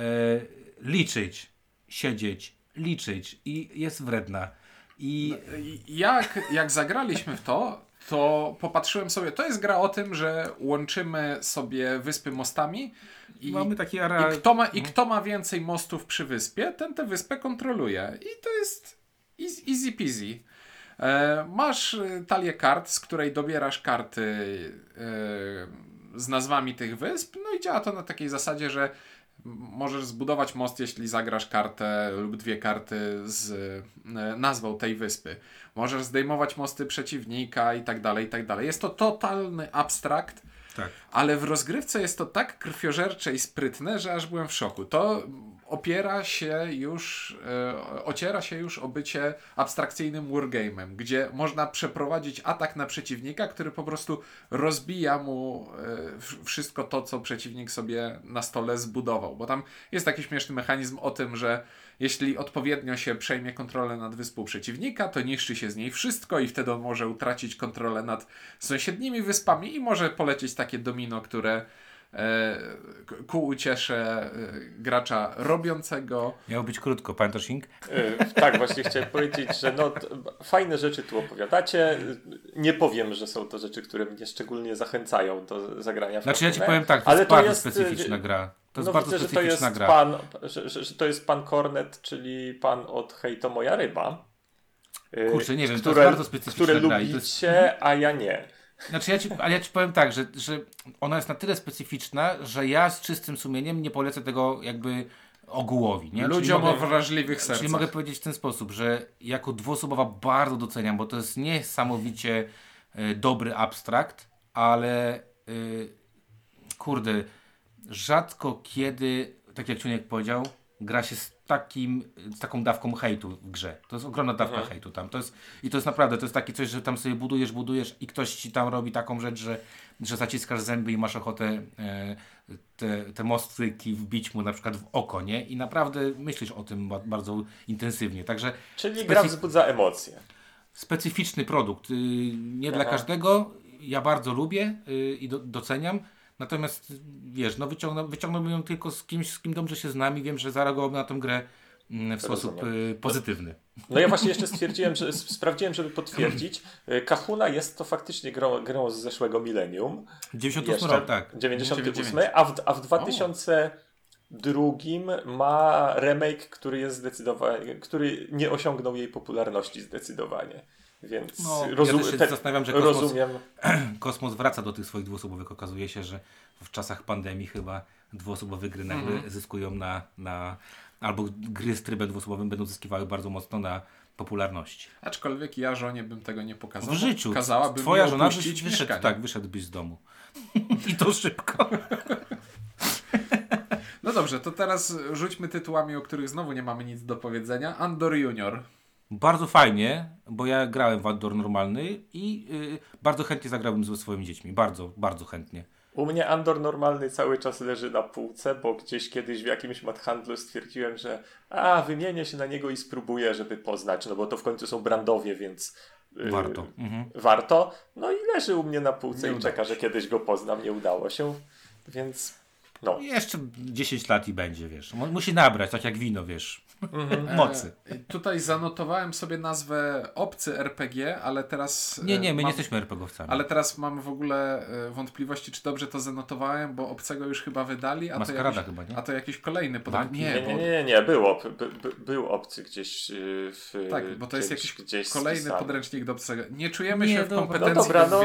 [SPEAKER 1] liczyć, siedzieć, liczyć i jest wredna. I
[SPEAKER 3] no, jak, jak zagraliśmy w to, to popatrzyłem sobie, to jest gra o tym, że łączymy sobie wyspy mostami i,
[SPEAKER 1] Mamy taki i,
[SPEAKER 3] kto ma, i no. kto ma więcej mostów przy wyspie, ten tę wyspę kontroluje. I to jest easy peasy. E, masz e, talię kart, z której dobierasz karty e, z nazwami tych wysp, no i działa to na takiej zasadzie, że możesz zbudować most, jeśli zagrasz kartę lub dwie karty z e, nazwą tej wyspy. Możesz zdejmować mosty przeciwnika i tak dalej, i tak dalej. Jest to totalny abstrakt, tak. ale w rozgrywce jest to tak krwiożercze i sprytne, że aż byłem w szoku. To opiera się już, e, ociera się już o bycie abstrakcyjnym wargame'em, gdzie można przeprowadzić atak na przeciwnika, który po prostu rozbija mu e, wszystko to, co przeciwnik sobie na stole zbudował. Bo tam jest taki śmieszny mechanizm o tym, że jeśli odpowiednio się przejmie kontrolę nad wyspą przeciwnika, to niszczy się z niej wszystko i wtedy on może utracić kontrolę nad sąsiednimi wyspami i może polecieć takie domino, które E, ku uciesze e, gracza robiącego.
[SPEAKER 1] Miało być krótko, pamiętasz Ink?
[SPEAKER 2] E, tak, właśnie chciałem powiedzieć, że no, fajne rzeczy tu opowiadacie. Nie powiem, że są to rzeczy, które mnie szczególnie zachęcają do zagrania w
[SPEAKER 1] Znaczy ja ci powiem tak, to ale jest to bardzo jest, specyficzna gra. To jest no bardzo widzę, specyficzna że to jest gra.
[SPEAKER 2] Pan, że, że, że, to jest pan Cornet, czyli pan od Hej to moja ryba.
[SPEAKER 1] Kurczę, nie wiem, które, to jest bardzo specyficzna
[SPEAKER 2] które
[SPEAKER 1] gra.
[SPEAKER 2] lubicie, jest... a ja nie.
[SPEAKER 1] Znaczy ja ci, ale ja ci powiem tak, że, że ona jest na tyle specyficzna, że ja z czystym sumieniem nie polecę tego jakby ogółowi. Nie?
[SPEAKER 3] Ludziom mogę, o wrażliwych sercach.
[SPEAKER 1] Czyli mogę powiedzieć w ten sposób, że jako dwuosobowa bardzo doceniam, bo to jest niesamowicie y, dobry abstrakt, ale y, kurde, rzadko kiedy, tak jak Ciuniek powiedział, gra się z, takim, z taką dawką hejtu w grze. To jest ogromna dawka mhm. hejtu tam. To jest, I to jest naprawdę, to jest takie coś, że tam sobie budujesz, budujesz i ktoś ci tam robi taką rzecz, że, że zaciskasz zęby i masz ochotę e, te, te mostryki wbić mu na przykład w oko, nie? I naprawdę myślisz o tym bardzo intensywnie. Także
[SPEAKER 2] Czyli gra wzbudza emocje.
[SPEAKER 1] Specyficzny produkt. Y, nie Aha. dla każdego. Ja bardzo lubię y, i do, doceniam Natomiast wiesz, no wyciągnął, wyciągnąłbym ją tylko z kimś, z kim dobrze się znam i wiem, że zareagowałbym na tę grę mm, w sposób y, pozytywny.
[SPEAKER 2] No ja właśnie jeszcze stwierdziłem, że sprawdziłem, żeby potwierdzić. Y, Kahuna jest to faktycznie grą, grą z zeszłego milenium.
[SPEAKER 1] 98 rok, tak.
[SPEAKER 2] 98, a w, a w 2002 ma remake, który jest zdecydowanie, który nie osiągnął jej popularności zdecydowanie. Więc no,
[SPEAKER 1] rozum- ja też się te, zastanawiam, że kosmos, rozumiem. kosmos wraca do tych swoich dwuosobowych. Okazuje się, że w czasach pandemii chyba dwuosobowe gry nagle mm. zyskują na, na. Albo gry z trybem dwuosobowym będą zyskiwały bardzo mocno na popularności.
[SPEAKER 3] Aczkolwiek ja żonie bym tego nie pokazał.
[SPEAKER 1] W życiu.
[SPEAKER 3] Kazałabym
[SPEAKER 1] Twoja żona wyszedł, tak, wyszedłbyś z domu. I to szybko.
[SPEAKER 3] no dobrze, to teraz rzućmy tytułami, o których znowu nie mamy nic do powiedzenia. Andor Junior.
[SPEAKER 1] Bardzo fajnie, bo ja grałem w Andor normalny i yy, bardzo chętnie zagrałbym ze swoimi dziećmi. Bardzo, bardzo chętnie.
[SPEAKER 2] U mnie Andor normalny cały czas leży na półce, bo gdzieś kiedyś w jakimś handlu stwierdziłem, że a, wymienię się na niego i spróbuję, żeby poznać, no bo to w końcu są brandowie, więc
[SPEAKER 1] yy, warto. Mhm.
[SPEAKER 2] Warto. No i leży u mnie na półce nie i czeka, że kiedyś go poznam. Nie udało się, więc no.
[SPEAKER 1] Jeszcze 10 lat i będzie, wiesz. Musi nabrać, tak jak wino, wiesz. Mhm. mocy.
[SPEAKER 3] E, tutaj zanotowałem sobie nazwę obcy RPG, ale teraz...
[SPEAKER 1] Nie, nie, my mam, nie jesteśmy RPGowcami.
[SPEAKER 3] Ale teraz mam w ogóle e, wątpliwości, czy dobrze to zanotowałem, bo obcego już chyba wydali, a, to jakiś, chyba, nie? a to jakiś kolejny.
[SPEAKER 2] Pod... Nie, nie, nie, nie, nie, było. By, by, był obcy gdzieś w...
[SPEAKER 3] Tak, bo to jest jakiś kolejny spisany. podręcznik do obcego. Nie czujemy nie, się w kompetencji
[SPEAKER 2] No dobra, no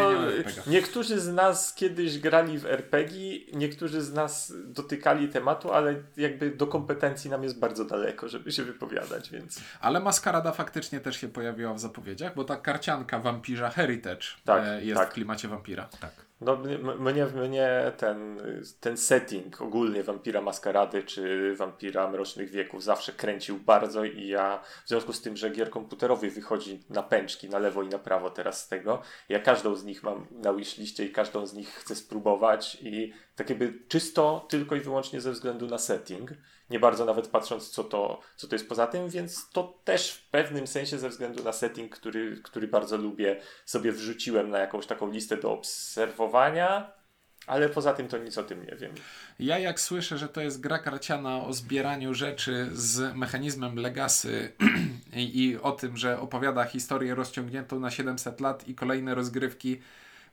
[SPEAKER 2] niektórzy z nas kiedyś grali w RPG, niektórzy z nas dotykali tematu, ale jakby do kompetencji nam jest bardzo daleko, żeby się wypowiadać, więc...
[SPEAKER 3] Ale Maskarada faktycznie też się pojawiła w zapowiedziach, bo ta karcianka wampirza Heritage tak, e, jest tak. w klimacie wampira.
[SPEAKER 1] Tak.
[SPEAKER 2] No, mnie, mnie ten, ten setting ogólnie Wampira Maskarady czy Wampira Mrocznych Wieków zawsze kręcił bardzo i ja w związku z tym, że gier komputerowych wychodzi na pęczki na lewo i na prawo teraz z tego, ja każdą z nich mam na wishliście i każdą z nich chcę spróbować i tak jakby czysto tylko i wyłącznie ze względu na setting nie bardzo nawet patrząc, co to, co to jest poza tym, więc to też w pewnym sensie ze względu na setting, który, który bardzo lubię, sobie wrzuciłem na jakąś taką listę do obserwowania, ale poza tym to nic o tym nie wiem.
[SPEAKER 3] Ja jak słyszę, że to jest gra karciana o zbieraniu rzeczy z mechanizmem legacy i, i o tym, że opowiada historię rozciągniętą na 700 lat i kolejne rozgrywki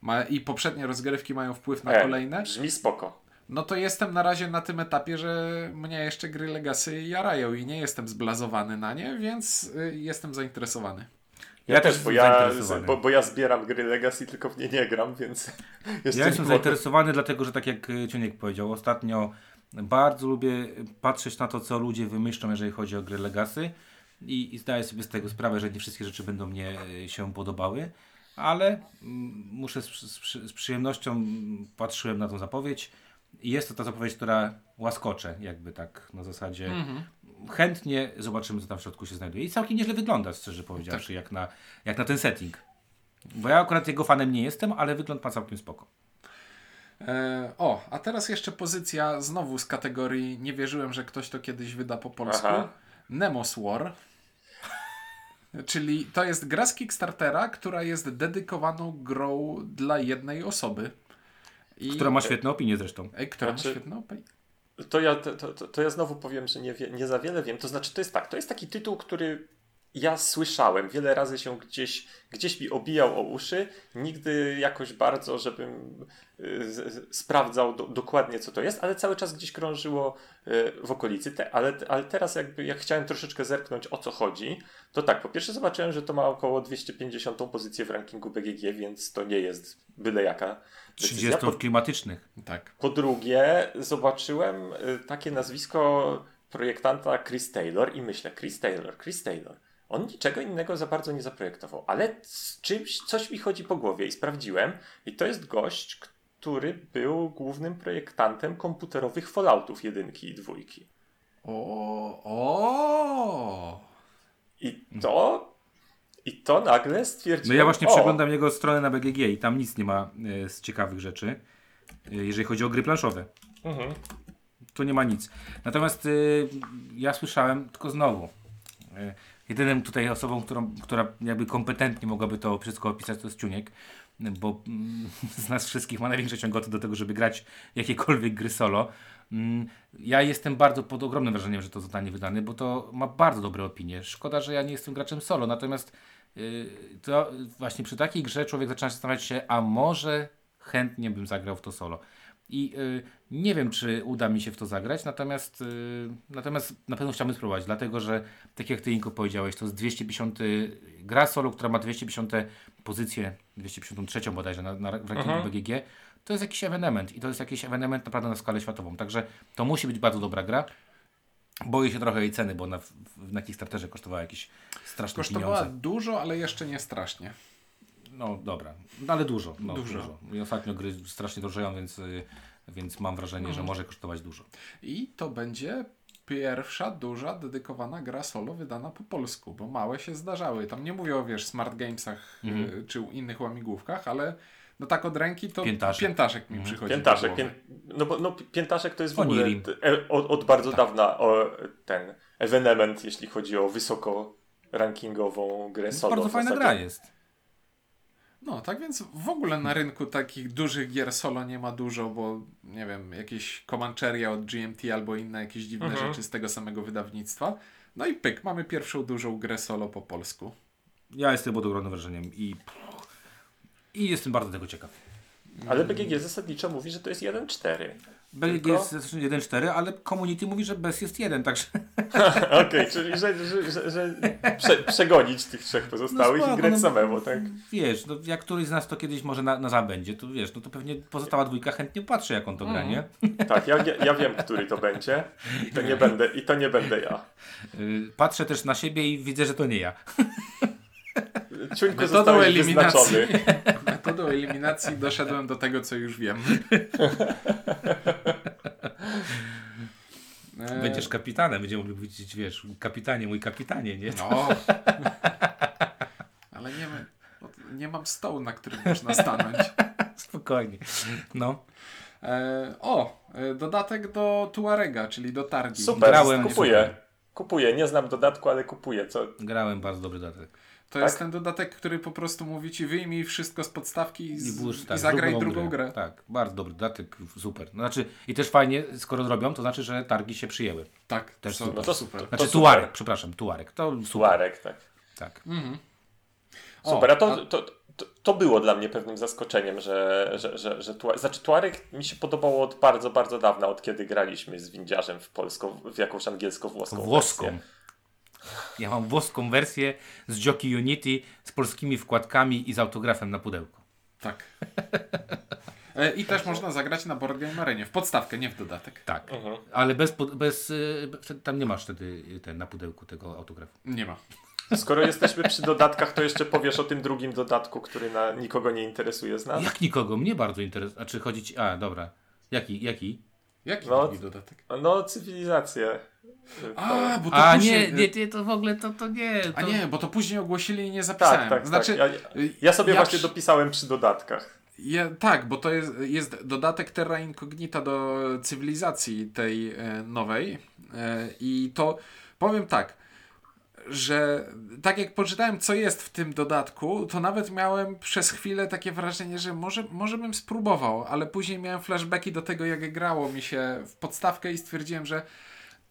[SPEAKER 3] ma, i poprzednie rozgrywki mają wpływ na e, kolejne.
[SPEAKER 2] Brzmi spoko
[SPEAKER 3] no to jestem na razie na tym etapie, że mnie jeszcze gry Legacy jarają i nie jestem zblazowany na nie, więc y, jestem zainteresowany.
[SPEAKER 2] Ja, ja też, bo ja, bo, bo, ja zbieram gry Legacy, tylko w nie nie gram, więc
[SPEAKER 1] jestem Ja jestem zainteresowany, dlatego że tak jak y, Ciuniek powiedział, ostatnio bardzo lubię patrzeć na to, co ludzie wymyślą, jeżeli chodzi o gry Legacy i, i zdaję sobie z tego sprawę, że nie wszystkie rzeczy będą mnie y, się podobały, ale muszę z, z, z przyjemnością patrzyłem na tą zapowiedź i jest to ta zapowiedź, która łaskocze, jakby tak na zasadzie. Mhm. Chętnie zobaczymy, co tam w środku się znajduje. I całkiem nieźle wygląda, szczerze powiedziawszy, tak. jak, na, jak na ten setting. Bo ja akurat jego fanem nie jestem, ale wygląd ma całkiem spoko.
[SPEAKER 3] E, o, a teraz jeszcze pozycja znowu z kategorii nie wierzyłem, że ktoś to kiedyś wyda po polsku. Aha. Nemos War. Czyli to jest gra z Kickstartera, która jest dedykowaną grą dla jednej osoby.
[SPEAKER 1] I... Która ma świetne opinie zresztą.
[SPEAKER 3] Ej, która znaczy, ma świetne opinie.
[SPEAKER 2] To ja, to, to, to ja znowu powiem, że nie, nie za wiele wiem. To znaczy, to jest tak, to jest taki tytuł, który ja słyszałem, wiele razy się gdzieś, gdzieś mi obijał o uszy, nigdy jakoś bardzo, żebym y, sprawdzał do, dokładnie co to jest, ale cały czas gdzieś krążyło y, w okolicy. Te, ale, ale teraz jakby jak chciałem troszeczkę zerknąć o co chodzi, to tak, po pierwsze zobaczyłem, że to ma około 250 pozycję w rankingu BGG, więc to nie jest byle jaka
[SPEAKER 1] 30 po, klimatycznych.
[SPEAKER 3] Tak.
[SPEAKER 2] Po drugie zobaczyłem y, takie nazwisko projektanta Chris Taylor i myślę, Chris Taylor, Chris Taylor on niczego innego za bardzo nie zaprojektował, ale z czymś, coś mi chodzi po głowie i sprawdziłem. I to jest gość, który był głównym projektantem komputerowych Falloutów jedynki i dwójki.
[SPEAKER 3] O, o.
[SPEAKER 2] I to i to nagle stwierdziłem.
[SPEAKER 1] No ja właśnie o, przeglądam jego stronę na BGG i tam nic nie ma e, z ciekawych rzeczy, e, jeżeli chodzi o gry planszowe. Mhm. Tu nie ma nic. Natomiast e, ja słyszałem, tylko znowu, jedynym tutaj osobą, którą, która jakby kompetentnie mogłaby to wszystko opisać, to jest Ciuniek, bo mm, z nas wszystkich ma największe ciągoty do tego, żeby grać jakiekolwiek gry solo. Mm, ja jestem bardzo pod ogromnym wrażeniem, że to zostanie wydane, bo to ma bardzo dobre opinie. Szkoda, że ja nie jestem graczem solo, natomiast yy, to właśnie przy takiej grze człowiek zaczyna zastanawiać się, a może chętnie bym zagrał w to solo. I y, nie wiem, czy uda mi się w to zagrać, natomiast, y, natomiast na pewno chciałbym spróbować, dlatego że, tak jak Ty, Inko, powiedziałeś, to jest 250 gra solo, która ma 250 pozycję, 253 bodajże na, na w rankingu mhm. BGG. To jest jakiś ewenement i to jest jakiś ewenement naprawdę na skalę światową. Także to musi być bardzo dobra gra. Boję się trochę jej ceny, bo na, na Kickstarterze kosztowała jakieś straszne
[SPEAKER 3] Kosztowała
[SPEAKER 1] pieniądze.
[SPEAKER 3] dużo, ale jeszcze nie strasznie.
[SPEAKER 1] No dobra, no, ale dużo. No, dużo. dużo. I ostatnio gry strasznie drożeją, więc, y, więc mam wrażenie, mhm. że może kosztować dużo.
[SPEAKER 3] I to będzie pierwsza duża dedykowana gra solo wydana po polsku, bo małe się zdarzały. Tam nie mówię o wiesz, smart gamesach mhm. Y, czy innych łamigłówkach, ale no tak od ręki to piętaszek, piętaszek mi mhm. przychodzi.
[SPEAKER 2] Piętaszek, pię... no bo no, piętaszek to jest w ogóle e, od, od bardzo tak. dawna o, ten ewenement, jeśli chodzi o wysoko rankingową grę solo.
[SPEAKER 1] Bardzo fajna gra jest.
[SPEAKER 3] No, tak więc w ogóle na rynku takich dużych gier solo nie ma dużo, bo nie wiem, jakieś Comancheria od GMT albo inne jakieś dziwne mhm. rzeczy z tego samego wydawnictwa. No i pyk, mamy pierwszą dużą grę solo po polsku.
[SPEAKER 1] Ja jestem pod ogromnym wrażeniem i, i jestem bardzo tego ciekaw.
[SPEAKER 2] Ale BGG zasadniczo mówi, że to jest 1.4.
[SPEAKER 1] BGG jest 1.4, ale community mówi, że bez jest 1, także...
[SPEAKER 2] Okej, okay, czyli że, że, że, że prze, przegonić tych trzech pozostałych no spoko, i grać no, samemu, tak?
[SPEAKER 1] Wiesz, no, jak któryś z nas to kiedyś może na, na zabędzie, to wiesz, no to pewnie pozostała dwójka chętnie patrzy, jak on to gra, nie?
[SPEAKER 2] Tak, ja, ja wiem, który to będzie i to nie będę, i to nie będę ja.
[SPEAKER 1] Y, patrzę też na siebie i widzę, że to nie ja.
[SPEAKER 2] Ciuńko Metodą eliminacji.
[SPEAKER 3] Metodą eliminacji doszedłem do tego, co już wiem.
[SPEAKER 1] Będziesz kapitanem, będziemy mogli powiedzieć, wiesz, kapitanie, mój kapitanie, nie?
[SPEAKER 3] No. Ale nie, nie mam stołu, na którym można stanąć.
[SPEAKER 1] Spokojnie. No.
[SPEAKER 3] E, o, e, dodatek do Tuarega, czyli do targi.
[SPEAKER 2] Super, Grałem, kupuję. Kupuję, nie znam dodatku, ale kupuję. Co?
[SPEAKER 1] Grałem bardzo dobry dodatek.
[SPEAKER 3] To tak? jest ten dodatek, który po prostu mówi ci wyjmij wszystko z podstawki i, z, I, tak, i zagraj drugą, drugą grę. grę.
[SPEAKER 1] Tak, bardzo dobry dodatek, super. No, znaczy, I też fajnie, skoro zrobią, to znaczy, że targi się przyjęły.
[SPEAKER 3] Tak,
[SPEAKER 1] też
[SPEAKER 3] super. No
[SPEAKER 2] to super.
[SPEAKER 1] Znaczy
[SPEAKER 2] to
[SPEAKER 1] Tuarek, super. przepraszam, Tuarek. To super.
[SPEAKER 2] Tuarek, tak.
[SPEAKER 1] Tak.
[SPEAKER 3] Mhm.
[SPEAKER 2] Super, a to, to, to, to, było dla mnie pewnym zaskoczeniem, że, że, że, że Tuarek, znaczy Tuarek mi się podobało od bardzo, bardzo dawna, od kiedy graliśmy z windziarzem w polską, w jakąś angielsko-włoską
[SPEAKER 1] Włoską. Wersję. Ja mam włoską wersję z Jockey Unity z polskimi wkładkami i z autografem na pudełku.
[SPEAKER 3] Tak. E, I też można zagrać na Board Game Arenie. W podstawkę, nie w dodatek.
[SPEAKER 1] Tak. Mhm. Ale bez, bez, e, tam nie masz wtedy ten na pudełku tego autografu.
[SPEAKER 3] Nie ma.
[SPEAKER 2] Skoro jesteśmy przy dodatkach, to jeszcze powiesz o tym drugim dodatku, który na nikogo nie interesuje z nas.
[SPEAKER 1] Jak nikogo? Mnie bardzo interesuje. A czy chodzić. A, dobra. Jaki? Jaki?
[SPEAKER 3] Jaki no, drugi dodatek?
[SPEAKER 2] No, cywilizację.
[SPEAKER 3] A, bo to
[SPEAKER 1] A później... nie, nie, to w ogóle to, to nie. To...
[SPEAKER 3] A nie, bo to później ogłosili i nie zapisałem.
[SPEAKER 2] Tak, tak, znaczy, tak. Ja, ja sobie ja właśnie przy... dopisałem przy dodatkach.
[SPEAKER 3] Ja, tak, bo to jest, jest dodatek Terra Incognita do cywilizacji tej e, nowej e, i to powiem tak, że tak jak poczytałem, co jest w tym dodatku, to nawet miałem przez chwilę takie wrażenie, że może, może bym spróbował, ale później miałem flashbacki do tego, jak grało mi się w podstawkę i stwierdziłem, że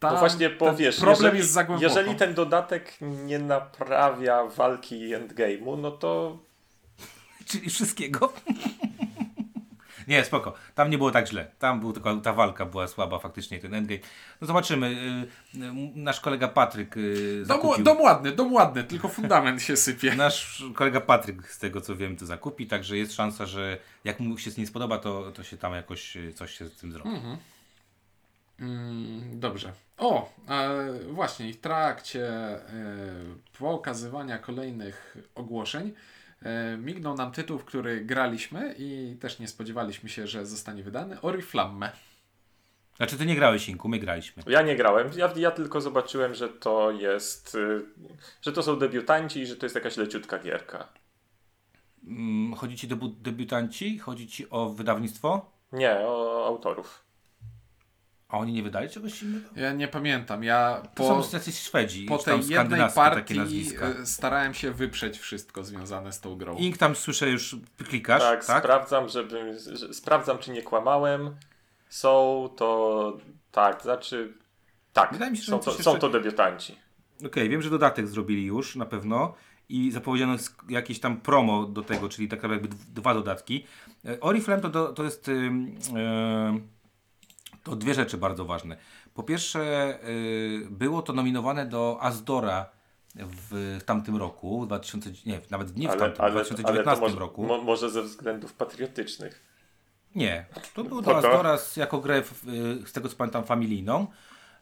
[SPEAKER 3] tam,
[SPEAKER 2] no właśnie powiesz,
[SPEAKER 3] problem jeżeli, jest za głęboko.
[SPEAKER 2] Jeżeli ten dodatek nie naprawia walki endgame'u, no to...
[SPEAKER 1] Czyli wszystkiego? nie, spoko. Tam nie było tak źle. Tam był tylko ta walka była słaba faktycznie, ten endgame. No zobaczymy. Y, y, nasz kolega Patryk y, zakupił...
[SPEAKER 3] Dom, dom ładny, dom ładny, tylko fundament się sypie.
[SPEAKER 1] Nasz kolega Patryk, z tego co wiem, to zakupi, także jest szansa, że jak mu się z nim spodoba, to, to się tam jakoś coś się z tym zrobi. Mhm.
[SPEAKER 3] Mm, dobrze. O, e, właśnie, w trakcie e, pokazywania kolejnych ogłoszeń e, mignął nam tytuł, w który graliśmy i też nie spodziewaliśmy się, że zostanie wydany Oriflamme.
[SPEAKER 1] Znaczy ty nie grałeś Inku, my graliśmy.
[SPEAKER 2] Ja nie grałem, ja, ja tylko zobaczyłem, że to jest, że to są debiutanci i że to jest jakaś leciutka gierka.
[SPEAKER 1] Mm, chodzi ci o debiutanci? Chodzi ci o wydawnictwo?
[SPEAKER 2] Nie, o autorów.
[SPEAKER 1] A oni nie wydali czegoś innego?
[SPEAKER 3] Ja nie pamiętam. Ja
[SPEAKER 1] po, to są jacyś Szwedzi.
[SPEAKER 3] Po tej jednej partii e, starałem się wyprzeć wszystko związane z tą grą.
[SPEAKER 1] Ink tam słyszę już klikasz,
[SPEAKER 2] tak? tak? sprawdzam, żeby, sprawdzam czy nie kłamałem. Są to, tak, znaczy, tak, Wydaje mi się, że są, to, jeszcze... są to debiutanci.
[SPEAKER 1] Okej, okay, wiem, że dodatek zrobili już na pewno i zapowiedziano jakieś tam promo do tego, czyli tak naprawdę dwa dodatki. E, Oriflame to, to jest... Yy, yy, to dwie rzeczy bardzo ważne. Po pierwsze, y, było to nominowane do Azdora w, w tamtym roku, 2000, nie, nawet nie w ale, tamtym, ale, 2019 ale może, roku.
[SPEAKER 2] Mo, może ze względów patriotycznych.
[SPEAKER 1] Nie, to było do Azdora jako grę, y, z tego co pamiętam, familijną.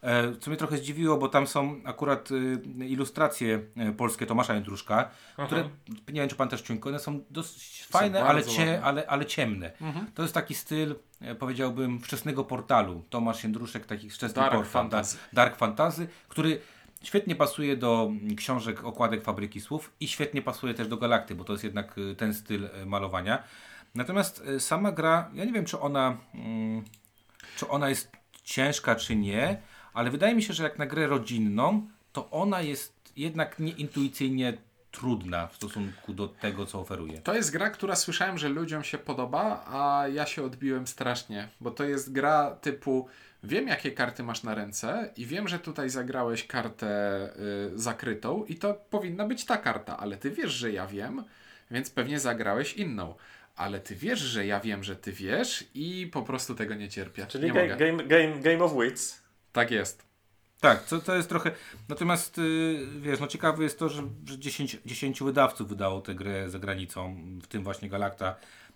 [SPEAKER 1] E, co mnie trochę zdziwiło, bo tam są akurat y, ilustracje polskie Tomasza Jędruszka, które, nie wiem czy pan też Ciuńko, one są dosyć są fajne, ale, cie, ale, ale ciemne. Mhm. To jest taki styl, powiedziałbym, wczesnego portalu. Tomasz Jędruszek, taki wczesny
[SPEAKER 3] Dark portal. Fantasy.
[SPEAKER 1] Dark Fantasy, który świetnie pasuje do książek, okładek Fabryki Słów i świetnie pasuje też do Galakty, bo to jest jednak ten styl malowania. Natomiast sama gra, ja nie wiem, czy ona, mm, czy ona jest ciężka, czy nie, ale wydaje mi się, że jak na grę rodzinną, to ona jest jednak nieintuicyjnie trudna w stosunku do tego, co oferuje.
[SPEAKER 3] To jest gra, która słyszałem, że ludziom się podoba, a ja się odbiłem strasznie, bo to jest gra typu wiem jakie karty masz na ręce i wiem, że tutaj zagrałeś kartę y, zakrytą i to powinna być ta karta, ale ty wiesz, że ja wiem, więc pewnie zagrałeś inną. Ale ty wiesz, że ja wiem, że ty wiesz i po prostu tego nie cierpię.
[SPEAKER 2] Czyli
[SPEAKER 3] nie
[SPEAKER 2] game, game, game, game of Wits.
[SPEAKER 3] Tak jest.
[SPEAKER 1] Tak, to, to jest trochę. Natomiast yy, wiesz, no ciekawe jest to, że, że 10, 10 wydawców wydało tę grę za granicą, w tym właśnie Galacta.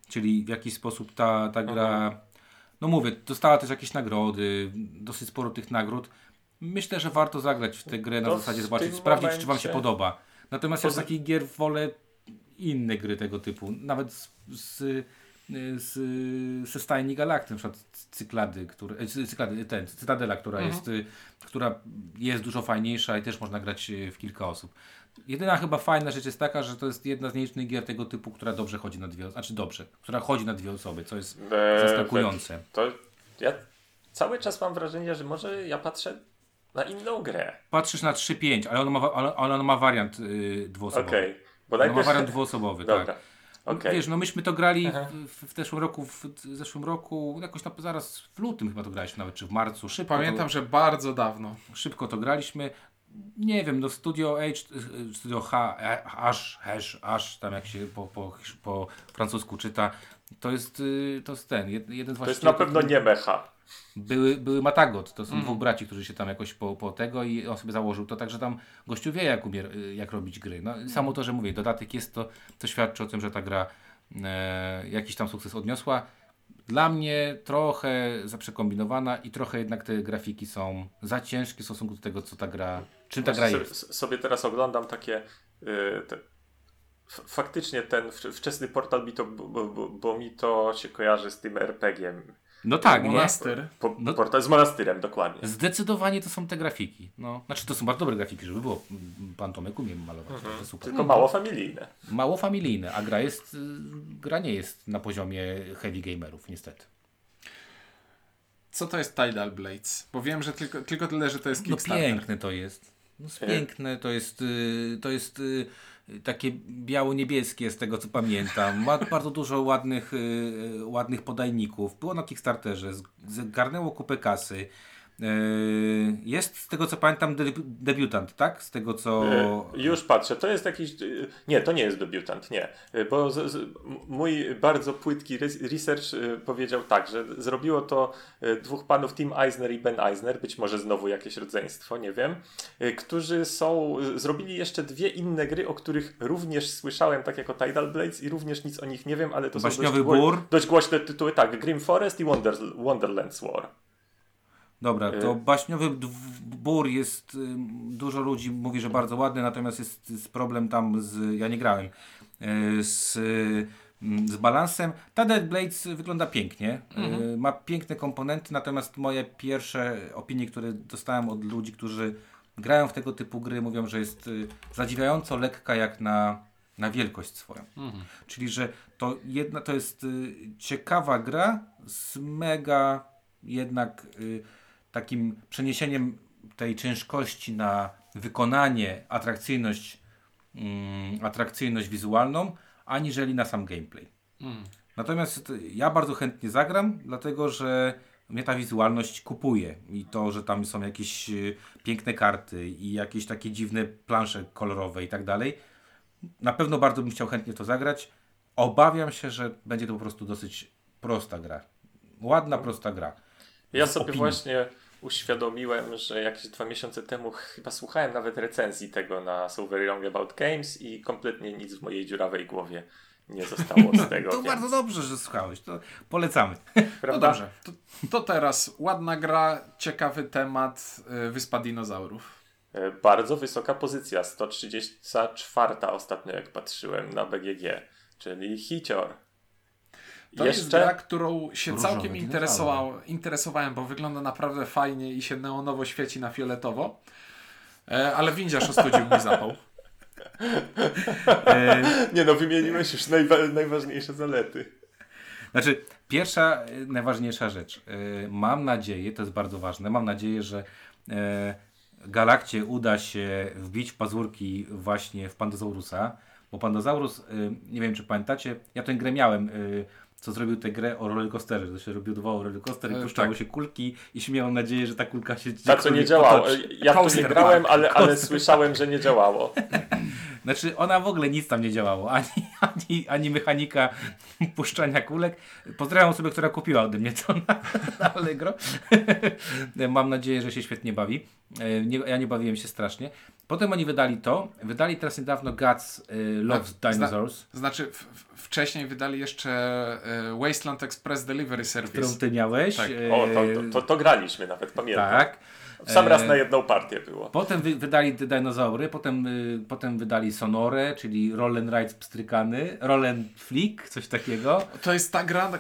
[SPEAKER 1] Czyli w jakiś sposób ta, ta gra. Mhm. No mówię, dostała też jakieś nagrody, dosyć sporo tych nagród. Myślę, że warto zagrać w tę grę na to zasadzie zobaczyć, sprawdzić, momencie... czy Wam się podoba. Natomiast ja z takich gier wolę inne gry tego typu. Nawet z, z z, ze stajni Galakty, na przykład Cyklady, które, e, cyklady ten, Cytadela, która, mhm. jest, y, która jest dużo fajniejsza i też można grać y, w kilka osób. Jedyna chyba fajna rzecz jest taka, że to jest jedna z nielicznych gier tego typu, która dobrze chodzi na dwie osoby, znaczy dobrze, która chodzi na dwie osoby, co jest eee, zaskakujące.
[SPEAKER 2] To ja cały czas mam wrażenie, że może ja patrzę na inną grę.
[SPEAKER 1] Patrzysz na 3-5, ale ona ma, ale ona ma wariant yy, dwuosobowy. Okej. Okay. Bo najpierw... ma wariant dwuosobowy, tak. Okay. Wiesz, no myśmy to grali w, w, zeszłym roku, w, w zeszłym roku, jakoś na, zaraz w lutym chyba to graliśmy nawet, czy w marcu.
[SPEAKER 3] Szybko Pamiętam, to, że bardzo dawno.
[SPEAKER 1] Szybko to graliśmy. Nie wiem, no Studio H, Studio H, H, Hash, Hash, tam jak się po, po, po francusku czyta, to jest, y, to jest ten, jeden z
[SPEAKER 2] To jest na pewno nie Mecha.
[SPEAKER 1] Były, były Matagot, to są mm. dwóch braci, którzy się tam jakoś po, po tego i on sobie założył to, także tam gościu wie jak, umie, jak robić gry. No, samo to, że mówię, dodatek jest to, to świadczy o tym, że ta gra e, jakiś tam sukces odniosła. Dla mnie trochę zaprzekombinowana i trochę jednak te grafiki są za ciężkie w stosunku do tego, co ta gra, czym ta gra jest.
[SPEAKER 2] Sobie teraz oglądam takie yy, te, faktycznie ten wczesny portal mi to, bo, bo, bo, mi to się kojarzy z tym RPG-iem.
[SPEAKER 1] No tak,
[SPEAKER 3] Monastyr.
[SPEAKER 2] Po, no, portal z monastyrem, dokładnie.
[SPEAKER 1] Zdecydowanie to są te grafiki. No, znaczy to są bardzo dobre grafiki, żeby było. Pan Tomek umie malować, mhm. to super.
[SPEAKER 2] Tylko mało familijne.
[SPEAKER 1] Mało familijne, a gra jest, y, gra nie jest na poziomie heavy gamerów, niestety.
[SPEAKER 3] Co to jest Tidal Blades? Bo wiem, że tylko, tylko tyle, że to jest no Kickstarter.
[SPEAKER 1] No piękne to jest. No piękne to jest, y, to jest y, takie biało-niebieskie z tego co pamiętam. Ma bardzo dużo ładnych, yy, ładnych podajników. Było na Kickstarterze, zgarnęło kupę kasy. Yy, jest z tego co pamiętam debiutant, tak? Z tego co.
[SPEAKER 2] Yy, już patrzę, to jest jakiś. Yy, nie, to nie jest debiutant, nie. Bo z, z, mój bardzo płytki research powiedział tak, że zrobiło to dwóch panów, Tim Eisner i Ben Eisner, być może znowu jakieś rodzeństwo, nie wiem, którzy są. Zrobili jeszcze dwie inne gry, o których również słyszałem, tak jako Tidal Blades, i również nic o nich nie wiem, ale to
[SPEAKER 1] Baśniowy
[SPEAKER 2] są dość, dość głośne tytuły. Tak, Grim Forest i Wonder, Wonderland's War.
[SPEAKER 1] Dobra, to y- baśniowy bór jest, y, dużo ludzi mówi, że bardzo ładny, natomiast jest, jest problem tam z, ja nie grałem, y, z, z balansem. Ta Dead Blades wygląda pięknie, mhm. ma piękne komponenty, natomiast moje pierwsze opinie, które dostałem od ludzi, którzy grają w tego typu gry, mówią, że jest zadziwiająco lekka jak na, na wielkość swoją. Mhm. Czyli, że to jedna, to jest ciekawa gra z mega jednak takim przeniesieniem tej ciężkości na wykonanie, atrakcyjność, mm, atrakcyjność wizualną, aniżeli na sam gameplay. Mm. Natomiast ja bardzo chętnie zagram, dlatego że mnie ta wizualność kupuje i to, że tam są jakieś y, piękne karty i jakieś takie dziwne plansze kolorowe i tak dalej. Na pewno bardzo bym chciał chętnie to zagrać. Obawiam się, że będzie to po prostu dosyć prosta gra. Ładna, prosta gra.
[SPEAKER 2] Ja sobie opinii. właśnie uświadomiłem, że jakieś dwa miesiące temu chyba słuchałem nawet recenzji tego na So Very Long About Games i kompletnie nic w mojej dziurawej głowie nie zostało z tego.
[SPEAKER 1] to więc... bardzo dobrze, że słuchałeś. To polecamy.
[SPEAKER 3] Prawda? No dobrze. To, to, teraz ładna gra, ciekawy temat. Y, Wyspa Dinozaurów.
[SPEAKER 2] E, bardzo wysoka pozycja. 134 ostatnio jak patrzyłem na BGG. Czyli hicior.
[SPEAKER 3] To Jeszcze... jest gra, którą się Różowy całkiem interesował, interesowałem, bo wygląda naprawdę fajnie i się neonowo świeci na fioletowo. E, ale windziarz ostudził mi zapał.
[SPEAKER 2] E... Nie no, wymieniłeś już najwa najważniejsze zalety.
[SPEAKER 1] Znaczy, pierwsza, e, najważniejsza rzecz. E, mam nadzieję, to jest bardzo ważne, mam nadzieję, że e, Galakcie uda się wbić pazurki właśnie w Pandozaurusa, bo Pandozaurus, y, nie wiem czy pamiętacie, ja tę grę miałem, co zrobił tę grę o rollercoasterze, to się robił rollercoaster i e, puszczało tak. się kulki i się miało nadzieję, że ta kulka się
[SPEAKER 2] Tak, co nie działało. Ja w to nie grałem, ale, ale słyszałem, że nie działało.
[SPEAKER 1] Znaczy ona w ogóle nic tam nie działało, ani, ani, ani mechanika puszczania kulek. Pozdrawiam sobie, która kupiła ode mnie to na, na Allegro. Mam nadzieję, że się świetnie bawi. E, nie, ja nie bawiłem się strasznie. Potem oni wydali to. Wydali teraz niedawno Guts y, Loves tak, Dinosaurs.
[SPEAKER 3] Zna, znaczy w, wcześniej wydali jeszcze y, Wasteland Express Delivery Service.
[SPEAKER 1] Którą ty miałeś. Tak.
[SPEAKER 2] Y, o, to, to, to, graliśmy nawet, pamiętam. Tak. W sam raz na e, jedną partię było.
[SPEAKER 1] Potem wy, wydali te dinozaury, potem, y, potem wydali Sonorę, czyli Roll and Ride pstrykany, Roll and Flick, coś takiego.
[SPEAKER 3] To jest ta gra,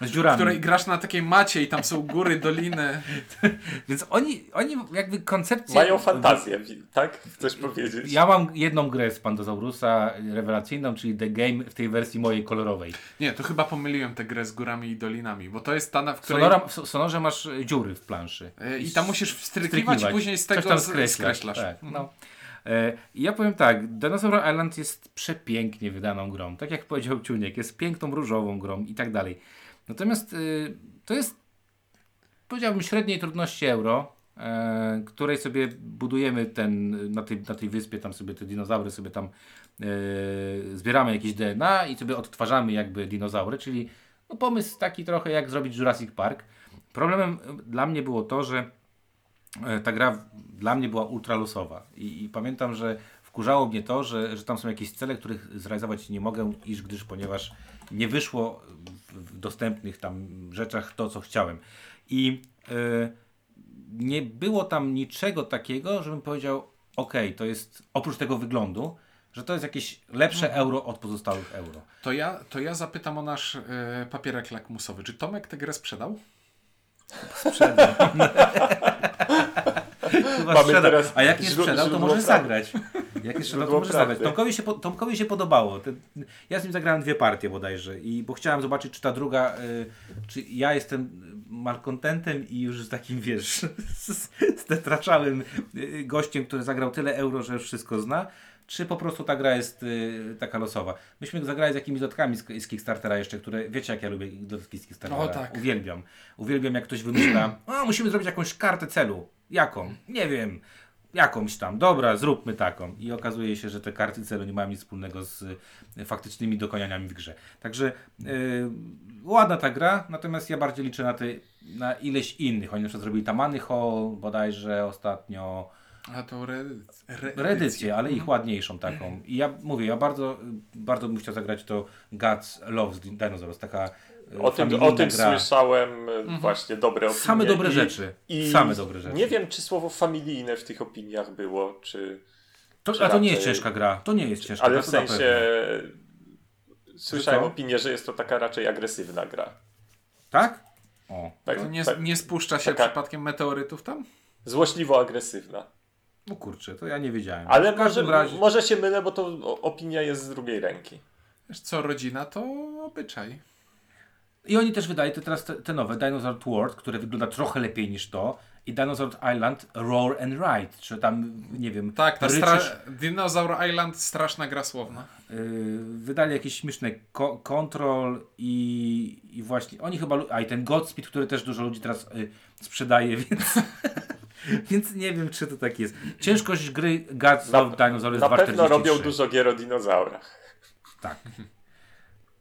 [SPEAKER 3] w której grasz na takiej macie i tam są góry, doliny.
[SPEAKER 1] Więc oni, oni jakby koncepcję...
[SPEAKER 2] Mają fantazję, tak? Chcesz powiedzieć?
[SPEAKER 1] Ja mam jedną grę z Pandozaurusa rewelacyjną, czyli The Game w tej wersji mojej kolorowej.
[SPEAKER 3] Nie, to chyba pomyliłem tę grę z górami i dolinami, bo to jest ta, w
[SPEAKER 1] której... Sonora, w Sonorze masz dziury w planszy.
[SPEAKER 3] E, I tam musisz wstryk wstrykiwać i później z tego tam skreślasz. skreślasz. Tak, no.
[SPEAKER 1] E, ja powiem tak, Dinosaur Island jest przepięknie wydaną grą. Tak jak powiedział Ciuniek, jest piękną różową grą i tak dalej. Natomiast y, to jest, powiedziałbym, średniej trudności euro, e, której sobie budujemy ten, na tej, na tej wyspie, tam sobie te dinozaury sobie tam e, zbieramy jakieś DNA i sobie odtwarzamy jakby dinozaury, czyli no, pomysł taki trochę jak zrobić Jurassic Park. Problemem dla mnie było to, że ta gra dla mnie była ultra losowa I, i pamiętam, że wkurzało mnie to, że, że tam są jakieś cele, których zrealizować nie mogę, iż gdyż ponieważ nie wyszło w dostępnych tam rzeczach to, co chciałem. I yy, nie było tam niczego takiego, żebym powiedział, ok, to jest oprócz tego wyglądu, że to jest jakieś lepsze mhm. euro od pozostałych euro.
[SPEAKER 3] To ja, to ja zapytam o nasz yy, papierek lakmusowy. Czy Tomek tę grę sprzedał?
[SPEAKER 1] Sprzedał. Teraz A jak nie sprzedał, to może zagrać. Jak nie sprzedał, to może zagrać. Tomkowi się, Tomkowi się podobało. Ja z nim zagrałem dwie partie bodajże, i, bo chciałem zobaczyć, czy ta druga, y, czy ja jestem malkontentem i już z takim, wiesz, stetraczałym y, gościem, który zagrał tyle euro, że już wszystko zna, czy po prostu ta gra jest y, taka losowa. Myśmy zagrali z jakimiś dodatkami z, z Kickstartera jeszcze, które, wiecie jak ja lubię dodatki z Kickstartera. O, tak. Uwielbiam. Uwielbiam jak ktoś wymyśla, a musimy zrobić jakąś kartę celu. Jaką? Nie wiem. Jakąś tam. Dobra, zróbmy taką. I okazuje się, że te karty celu nie mają nic wspólnego z y, faktycznymi dokonaniami w grze. Także yy, ładna ta gra, natomiast ja bardziej liczę na, te, na ileś innych. Oni na przykład zrobili Tamany Hall bodajże ostatnio.
[SPEAKER 3] A to re,
[SPEAKER 1] re, reedycję, ale ich mhm. ładniejszą taką. I ja mówię, ja bardzo, bardzo bym chciał zagrać to Gods Loves Dinosaurs, taka
[SPEAKER 2] e, o tym, o tym słyszałem e, mhm. właśnie dobre opinie.
[SPEAKER 1] Same dobre I, rzeczy. I Same dobre rzeczy.
[SPEAKER 2] Nie wiem, czy słowo familijne w tych opiniach było, czy.
[SPEAKER 1] To, czy a to nie jest ciężka gra. To nie jest ciężka
[SPEAKER 2] ale
[SPEAKER 1] gra.
[SPEAKER 2] Ale w sensie słyszałem opinię, że jest to taka raczej agresywna gra.
[SPEAKER 1] Tak?
[SPEAKER 3] O. Tak, to nie, tak, nie spuszcza się taka... przypadkiem meteorytów tam?
[SPEAKER 2] Złośliwo agresywna.
[SPEAKER 1] No kurczę, to ja nie wiedziałem.
[SPEAKER 2] Ale może, razie... może się mylę, bo to opinia jest z drugiej ręki.
[SPEAKER 3] Wiesz co, rodzina to obyczaj.
[SPEAKER 1] I oni też wydali te teraz te, te nowe Dinosaur World, które wygląda trochę lepiej niż to i Dinosaur Island Roar and Ride, czy tam, nie wiem...
[SPEAKER 3] Tak, ta ryczysz... Dinosaur Island straszna gra słowna.
[SPEAKER 1] Yy, wydali jakieś śmieszne ko Control i, i właśnie, oni chyba, a i ten Godspeed, który też dużo ludzi teraz yy, sprzedaje, więc... Więc nie wiem, czy to tak jest. Ciężkość gry Gods of Dinosaur jest
[SPEAKER 2] Na pewno robią dużo gier o dinozaurach.
[SPEAKER 1] Tak.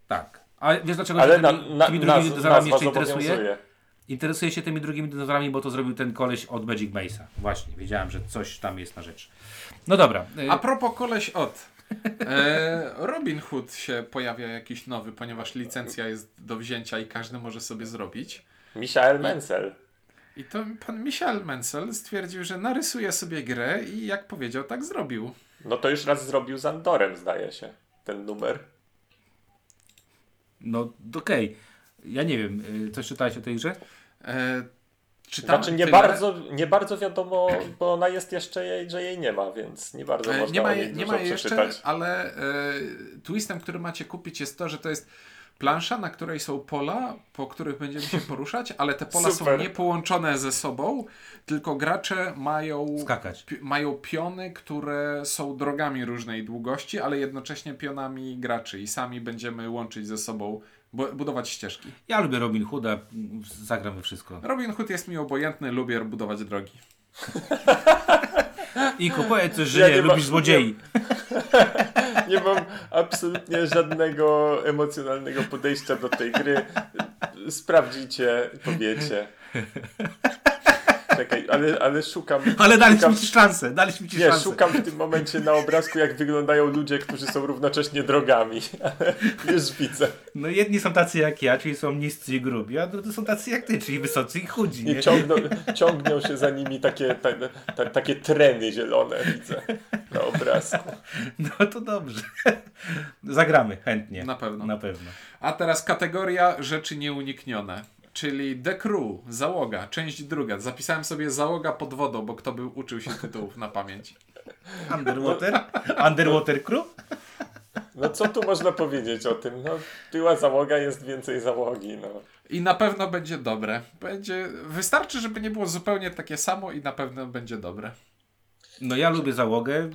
[SPEAKER 1] Tak. A wiesz dlaczego Ale na, na, tymi drugimi dinozaurami jeszcze interesuje? Interesuje się tymi drugimi dinozaurami, bo to zrobił ten koleś od Magic Mace'a. Właśnie, wiedziałem, że coś tam jest na rzecz. No dobra.
[SPEAKER 3] Y- A propos koleś od. E, Robin Hood się pojawia jakiś nowy, ponieważ licencja jest do wzięcia i każdy może sobie zrobić.
[SPEAKER 2] Michael Menzel.
[SPEAKER 3] I to pan Michel Menzel stwierdził, że narysuje sobie grę i jak powiedział, tak zrobił.
[SPEAKER 2] No to już raz zrobił z Andorem, zdaje się, ten numer.
[SPEAKER 1] No okej. Okay. Ja nie wiem, y, coś czytałeś o tej grze? E,
[SPEAKER 2] czytałem znaczy nie bardzo, nie bardzo wiadomo, bo ona jest jeszcze jej, że jej nie ma, więc nie bardzo e, można nie ma, o niej nie ma jeszcze,
[SPEAKER 3] ale e, twistem, który macie kupić jest to, że to jest plansza, na której są pola, po których będziemy się poruszać, ale te pola Super. są niepołączone ze sobą, tylko gracze mają,
[SPEAKER 1] Skakać.
[SPEAKER 3] mają piony, które są drogami różnej długości, ale jednocześnie pionami graczy i sami będziemy łączyć ze sobą budować ścieżki.
[SPEAKER 1] Ja lubię Robin Hooda, zagram we wszystko.
[SPEAKER 3] Robin Hood jest mi obojętny, lubię budować drogi.
[SPEAKER 1] I powiedz coś, że ja nie, nie lubisz złodziei.
[SPEAKER 2] Nie mam absolutnie żadnego emocjonalnego podejścia do tej gry. Sprawdzicie, powiecie. Czekaj, ale, ale szukam.
[SPEAKER 1] Ale daliśmy szukam, ci szansę, daliśmy ci
[SPEAKER 2] nie,
[SPEAKER 1] szansę.
[SPEAKER 2] szukam w tym momencie na obrazku, jak wyglądają ludzie, którzy są równocześnie drogami. Już widzę.
[SPEAKER 1] No jedni są tacy jak ja, czyli są niscy i grubi, a drudzy są tacy jak ty, czyli wysocy i chudzi.
[SPEAKER 2] Nie? I ciągną, ciągną się za nimi takie, ta, ta, takie treny zielone, widzę na obrazku.
[SPEAKER 1] No to dobrze. Zagramy chętnie.
[SPEAKER 3] Na pewno.
[SPEAKER 1] Na pewno.
[SPEAKER 3] A teraz kategoria rzeczy nieuniknione czyli The Crew, załoga, część druga. Zapisałem sobie załoga pod wodą, bo kto by uczył się tytułów na pamięć.
[SPEAKER 1] Underwater? Underwater Crew?
[SPEAKER 2] No co tu można powiedzieć o tym? No, była załoga, jest więcej załogi. No.
[SPEAKER 3] I na pewno będzie dobre. Będzie... Wystarczy, żeby nie było zupełnie takie samo i na pewno będzie dobre.
[SPEAKER 1] No ja lubię załogę.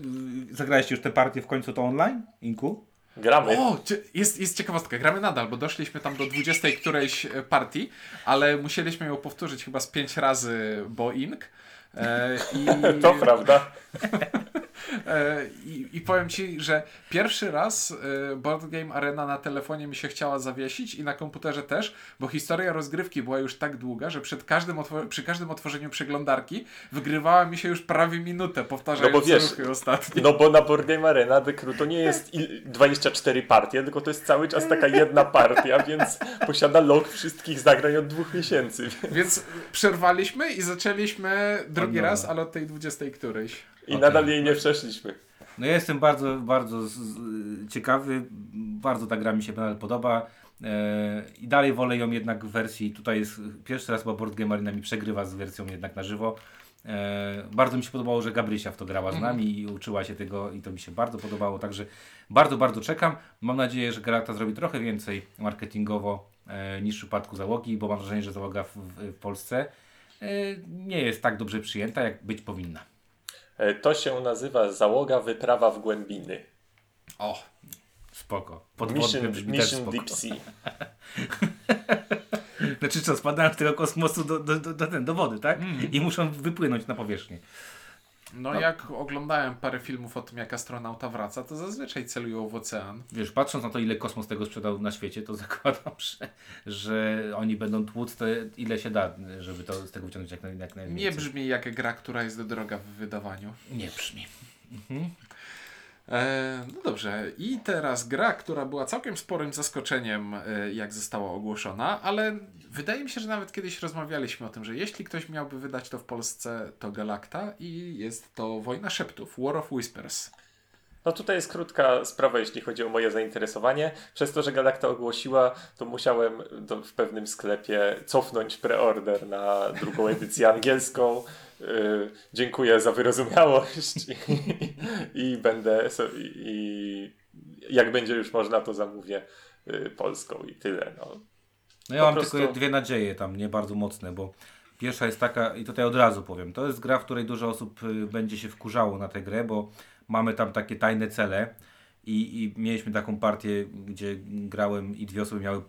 [SPEAKER 1] Zagrałeś już tę partię w końcu to online, Inku?
[SPEAKER 2] Gramy.
[SPEAKER 3] O, jest, jest ciekawostka, gramy nadal, bo doszliśmy tam do 20 którejś e, partii, ale musieliśmy ją powtórzyć chyba z 5 razy, bo ink.
[SPEAKER 2] E, i... to prawda.
[SPEAKER 3] E, I, I powiem Ci, że pierwszy raz e, Board Game Arena na telefonie mi się chciała zawiesić i na komputerze też, bo historia rozgrywki była już tak długa, że przed każdym przy każdym otworzeniu przeglądarki wygrywała mi się już prawie minutę, powtarzając no bo wiesz, ruchy ostatnie.
[SPEAKER 2] No bo na Board Game Arena The Crew to nie jest 24 partie, tylko to jest cały czas taka jedna partia, więc posiada log wszystkich zagrań od dwóch miesięcy.
[SPEAKER 3] Więc przerwaliśmy i zaczęliśmy drugi raz, ale od tej 20 którejś.
[SPEAKER 2] I okay. nadal jej nie przeszliśmy.
[SPEAKER 1] No ja jestem bardzo, bardzo z, z, ciekawy, bardzo ta gra mi się nadal podoba. E, I dalej wolę ją jednak w wersji, tutaj jest pierwszy raz, bo Board Game Arena mi przegrywa z wersją jednak na żywo. E, bardzo mi się podobało, że Gabrysia w to grała z mhm. nami i uczyła się tego i to mi się bardzo podobało, także bardzo, bardzo czekam. Mam nadzieję, że Galata zrobi trochę więcej marketingowo e, niż w przypadku załogi, bo mam wrażenie, że załoga w, w, w Polsce e, nie jest tak dobrze przyjęta, jak być powinna.
[SPEAKER 2] E, to się nazywa załoga wyprawa w głębiny.
[SPEAKER 1] O, spoko.
[SPEAKER 2] Podwodny mission, brzmi mission spoko. Deep Sea.
[SPEAKER 1] znaczy co, spadają z tego kosmosu do, do, do, do, do wody, tak? Mm. I muszą wypłynąć na powierzchnię.
[SPEAKER 3] No, no, jak oglądałem parę filmów o tym, jak astronauta wraca, to zazwyczaj celują w ocean.
[SPEAKER 1] Wiesz, patrząc na to, ile kosmos tego sprzedał na świecie, to zakładam, że, że oni będą tłuc te, ile się da, żeby to z tego wyciągnąć jak, jak najwięcej.
[SPEAKER 3] Nie brzmi jak gra, która jest droga w wydawaniu.
[SPEAKER 1] Nie brzmi. Mhm.
[SPEAKER 3] E, no dobrze, i teraz gra, która była całkiem sporym zaskoczeniem, e, jak została ogłoszona, ale wydaje mi się, że nawet kiedyś rozmawialiśmy o tym, że jeśli ktoś miałby wydać to w Polsce, to Galacta i jest to Wojna Szeptów, War of Whispers.
[SPEAKER 2] No tutaj jest krótka sprawa, jeśli chodzi o moje zainteresowanie. Przez to, że Galacta ogłosiła, to musiałem do, w pewnym sklepie cofnąć preorder na drugą edycję angielską. Yy, dziękuję za wyrozumiałość i, i będę so, i, i, jak będzie już można, to zamówię yy, polską i tyle. No,
[SPEAKER 1] no ja po mam prostu... tylko dwie nadzieje tam, nie bardzo mocne, bo pierwsza jest taka, i tutaj od razu powiem, to jest gra, w której dużo osób y, będzie się wkurzało na tę grę, bo mamy tam takie tajne cele i, i mieliśmy taką partię, gdzie grałem i dwie osoby miały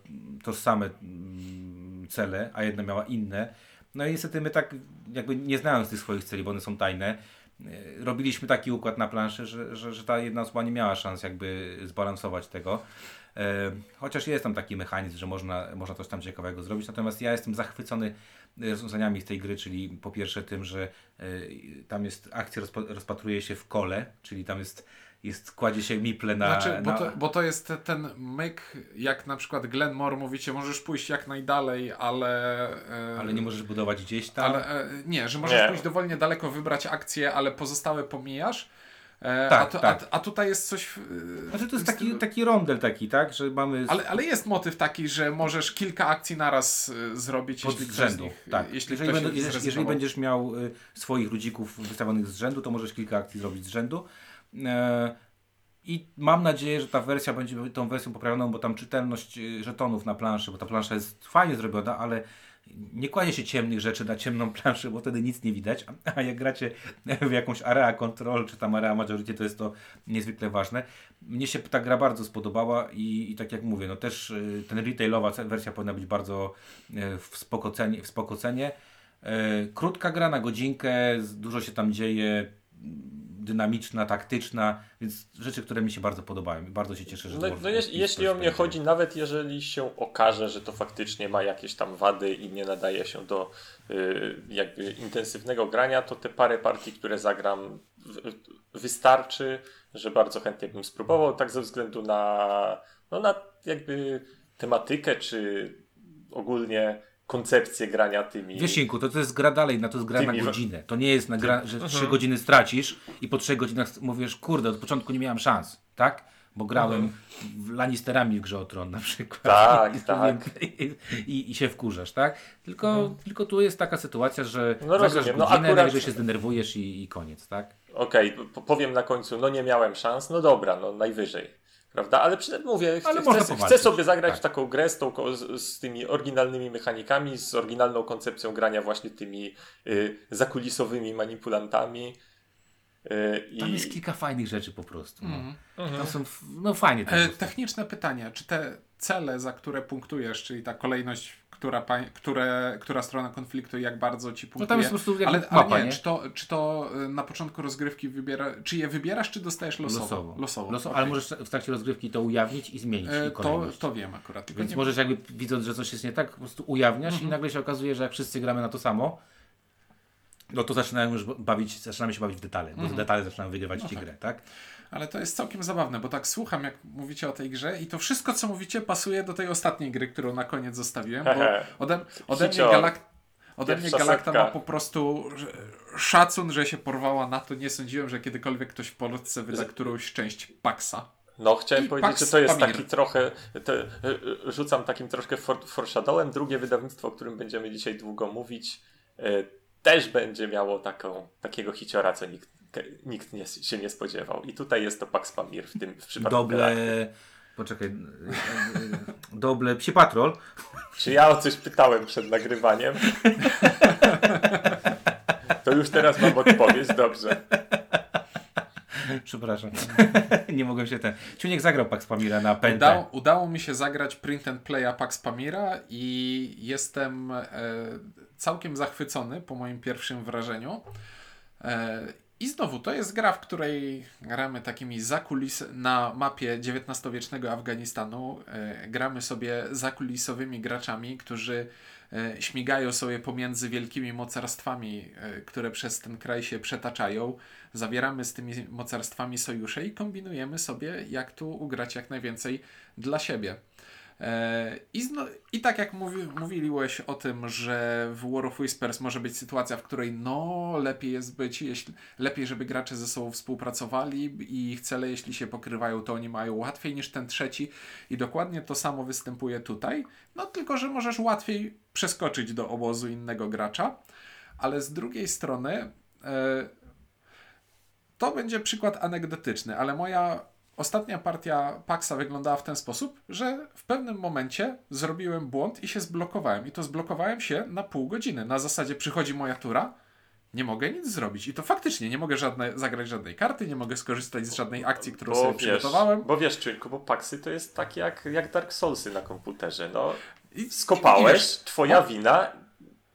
[SPEAKER 1] tożsame mm, cele, a jedna miała inne. No i niestety my tak jakby nie znając tych swoich celi, bo one są tajne, y, robiliśmy taki układ na planszy, że, że, że ta jedna osoba nie miała szans jakby zbalansować tego. E, chociaż jest tam taki mechanizm, że można, można coś tam ciekawego zrobić, natomiast ja jestem zachwycony rozwiązaniami z tej gry, czyli po pierwsze tym, że e, tam jest akcja rozpatruje się w kole, czyli tam jest jest, kładzie się miple na... Znaczy,
[SPEAKER 3] bo, to, bo to jest ten myk, jak na przykład Glenmore mówicie, możesz pójść jak najdalej, ale...
[SPEAKER 1] E, ale nie możesz budować gdzieś tam?
[SPEAKER 3] Ale, nie, że możesz nie. pójść dowolnie daleko, wybrać akcję, ale pozostałe pomijasz. Tak, a, to, tak. A, a, tutaj jest coś.
[SPEAKER 1] Znaczy to jest taki, taki rondel taki, tak? Że mamy.
[SPEAKER 3] Ale, ale jest motyw taki, że możesz kilka akcji naraz y, zrobić,
[SPEAKER 1] Pod jeśli rzędu. Nich,
[SPEAKER 3] tak. jeśli,
[SPEAKER 1] jeżeli, będą, jeżeli, jeżeli, będziesz miał y, swoich ludzików wystawionych z rzędu, to możesz kilka akcji zrobić z rzędu. E, I mam nadzieję, że ta wersja będzie tą wersją poprawioną, bo tam czytelność y, żetonów na planszy, bo ta plansza jest fajnie zrobiona, ale nie kładzie się ciemnych rzeczy na ciemną planszę, bo wtedy nic nie widać, a jak gracie w jakąś area control, czy tam area majority, to jest to niezwykle ważne. Mnie się ta gra bardzo spodobała i, i tak jak mówię, no też y, ten retailowa wersja powinna być bardzo y, w spokocenie. W spokocenie. Krótka gra na godzinkę, dużo się tam dzieje, dynamiczna, taktyczna, więc rzeczy, które mi się bardzo podobają i bardzo się cieszę, że
[SPEAKER 2] No, no jeśli o mnie chodzi, nawet jeżeli się okaże, że to faktycznie ma jakieś tam wady i nie nadaje się do y, jakby intensywnego grania, to te parę partii, które zagram wystarczy, że bardzo chętnie bym spróbował, tak ze względu na no na jakby tematykę, czy ogólnie koncepcję grania tymi.
[SPEAKER 1] Wiesinku, to, to jest gra dalej, na to jest gra tymi... na godzinę. To nie jest na gra, że trzy godziny stracisz i po trzech godzinach mówisz, kurde, od początku nie miałem szans, tak? Bo grałem w Lannisterami w Grze o Tron na przykład.
[SPEAKER 2] Tak, I, tak.
[SPEAKER 1] I, i, I, się wkurzasz, tak? Tylko, mhm. tylko tu jest taka sytuacja, że no zagrasz no, godzinę, akurat... najwyżej się zdenerwujesz i, i koniec, tak?
[SPEAKER 2] Okej, okay, powiem na końcu, no nie miałem szans, no dobra, no najwyżej. Prawda? Ale przynajmniej mówię, Ale chcę, chcę, sobie zagrać tak. w taką grę z, tą, z, z, tymi oryginalnymi mechanikami, z oryginalną koncepcją grania właśnie tymi y, zakulisowymi manipulantami.
[SPEAKER 1] Y, Tam i... jest kilka fajnych rzeczy po prostu. No. Mm. Tam są, no fajnie.
[SPEAKER 3] E, techniczne pytanie. Czy te cele, za które punktujesz, czyli ta kolejność która, które, która strona konfliktu jak bardzo ci punktuje. No tam jest po prostu ale, mapa, ale nie, nie, Czy, to, czy to y, na początku rozgrywki wybiera, czy je wybierasz, czy dostajesz losowo?
[SPEAKER 1] Losowo.
[SPEAKER 3] losowo.
[SPEAKER 1] losowo okay. Ale możesz w trakcie rozgrywki to ujawnić i zmienić e,
[SPEAKER 3] to, to wiem akurat.
[SPEAKER 1] Więc nie... możesz jakby widząc, że coś jest nie tak, po prostu ujawniasz mhm. i nagle się okazuje, że jak wszyscy gramy na to samo, no to zaczynają już bawić, zaczynamy się bawić w detale, bo mhm. detale zaczynają wygrywać no ci tak. grę, tak?
[SPEAKER 3] Ale to jest całkiem zabawne, bo tak słucham, jak mówicie o tej grze i to wszystko, co mówicie, pasuje do tej ostatniej gry, którą na koniec zostawiłem, bo ode, ode mnie Ode mnie Galakta ma po prostu szacun, że się porwała na to. Nie sądziłem, że kiedykolwiek ktoś w Polsce wyda którąś część Paxa.
[SPEAKER 2] No, chciałem I powiedzieć, że to jest Pamir. taki trochę. Te, rzucam takim troszkę for, foreshadowem. Drugie wydawnictwo, o którym będziemy dzisiaj długo mówić, e, też będzie miało taką, takiego hiciora, co nikt nikt nie, się nie spodziewał. I tutaj jest to Pax Pamir w tym w przypadku
[SPEAKER 1] Doble... Galakty. Poczekaj. Doble Psi Patrol.
[SPEAKER 2] Czy ja o coś pytałem przed nagrywaniem? To już teraz mam odpowiedź, dobrze.
[SPEAKER 1] Przepraszam. nie mogłem się ten. Ciuniek zagrał Pax Pamira na pętę.
[SPEAKER 3] Udało, udało mi się zagrać print and playa Pax Pamira i jestem e, całkiem zachwycony po moim pierwszym wrażeniu. E, i znowu, to jest gra, w której gramy takimi zakulis na mapie XIX-wiecznego Afganistanu. E, gramy sobie zakulisowymi graczami, którzy e, śmigają sobie pomiędzy wielkimi mocarstwami, e, które przez ten kraj się przetaczają. Zawieramy z tymi mocarstwami sojusze i kombinujemy sobie, jak tu ugrać jak najwięcej dla siebie. E, I, zno, I tak jak mówi, mówiłeś o tym, że w War of Whispers może być sytuacja, w której no lepiej jest być, jeśli, lepiej, żeby gracze ze sobą współpracowali i ich cele, jeśli się pokrywają, to oni mają łatwiej niż ten trzeci. I dokładnie to samo występuje tutaj, no tylko, że możesz łatwiej przeskoczyć do obozu innego gracza, ale z drugiej strony e, to będzie przykład anegdotyczny, ale moja Ostatnia partia Paxa wyglądała w ten sposób, że w pewnym momencie zrobiłem błąd i się zblokowałem. I to zblokowałem się na pół godziny. Na zasadzie przychodzi moja tura, nie mogę nic zrobić. I to faktycznie nie mogę żadne, zagrać żadnej karty, nie mogę skorzystać z żadnej akcji, którą bo sobie wiesz, przygotowałem.
[SPEAKER 2] Bo wiesz, człowieku, bo Paxy to jest tak jak, jak Dark Soulsy na komputerze. No, skopałeś, i wiesz, twoja wina,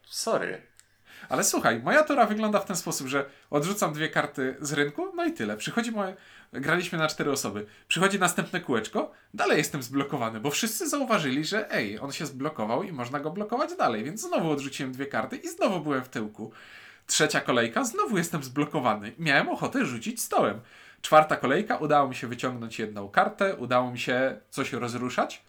[SPEAKER 2] sorry.
[SPEAKER 3] Ale słuchaj, moja tura wygląda w ten sposób, że odrzucam dwie karty z rynku, no i tyle. Przychodzi moje graliśmy na cztery osoby. Przychodzi następne kółeczko, dalej jestem zblokowany, bo wszyscy zauważyli, że ej, on się zblokował i można go blokować dalej, więc znowu odrzuciłem dwie karty i znowu byłem w tyłku. Trzecia kolejka, znowu jestem zblokowany. Miałem ochotę rzucić stołem. Czwarta kolejka, udało mi się wyciągnąć jedną kartę, udało mi się coś rozruszać.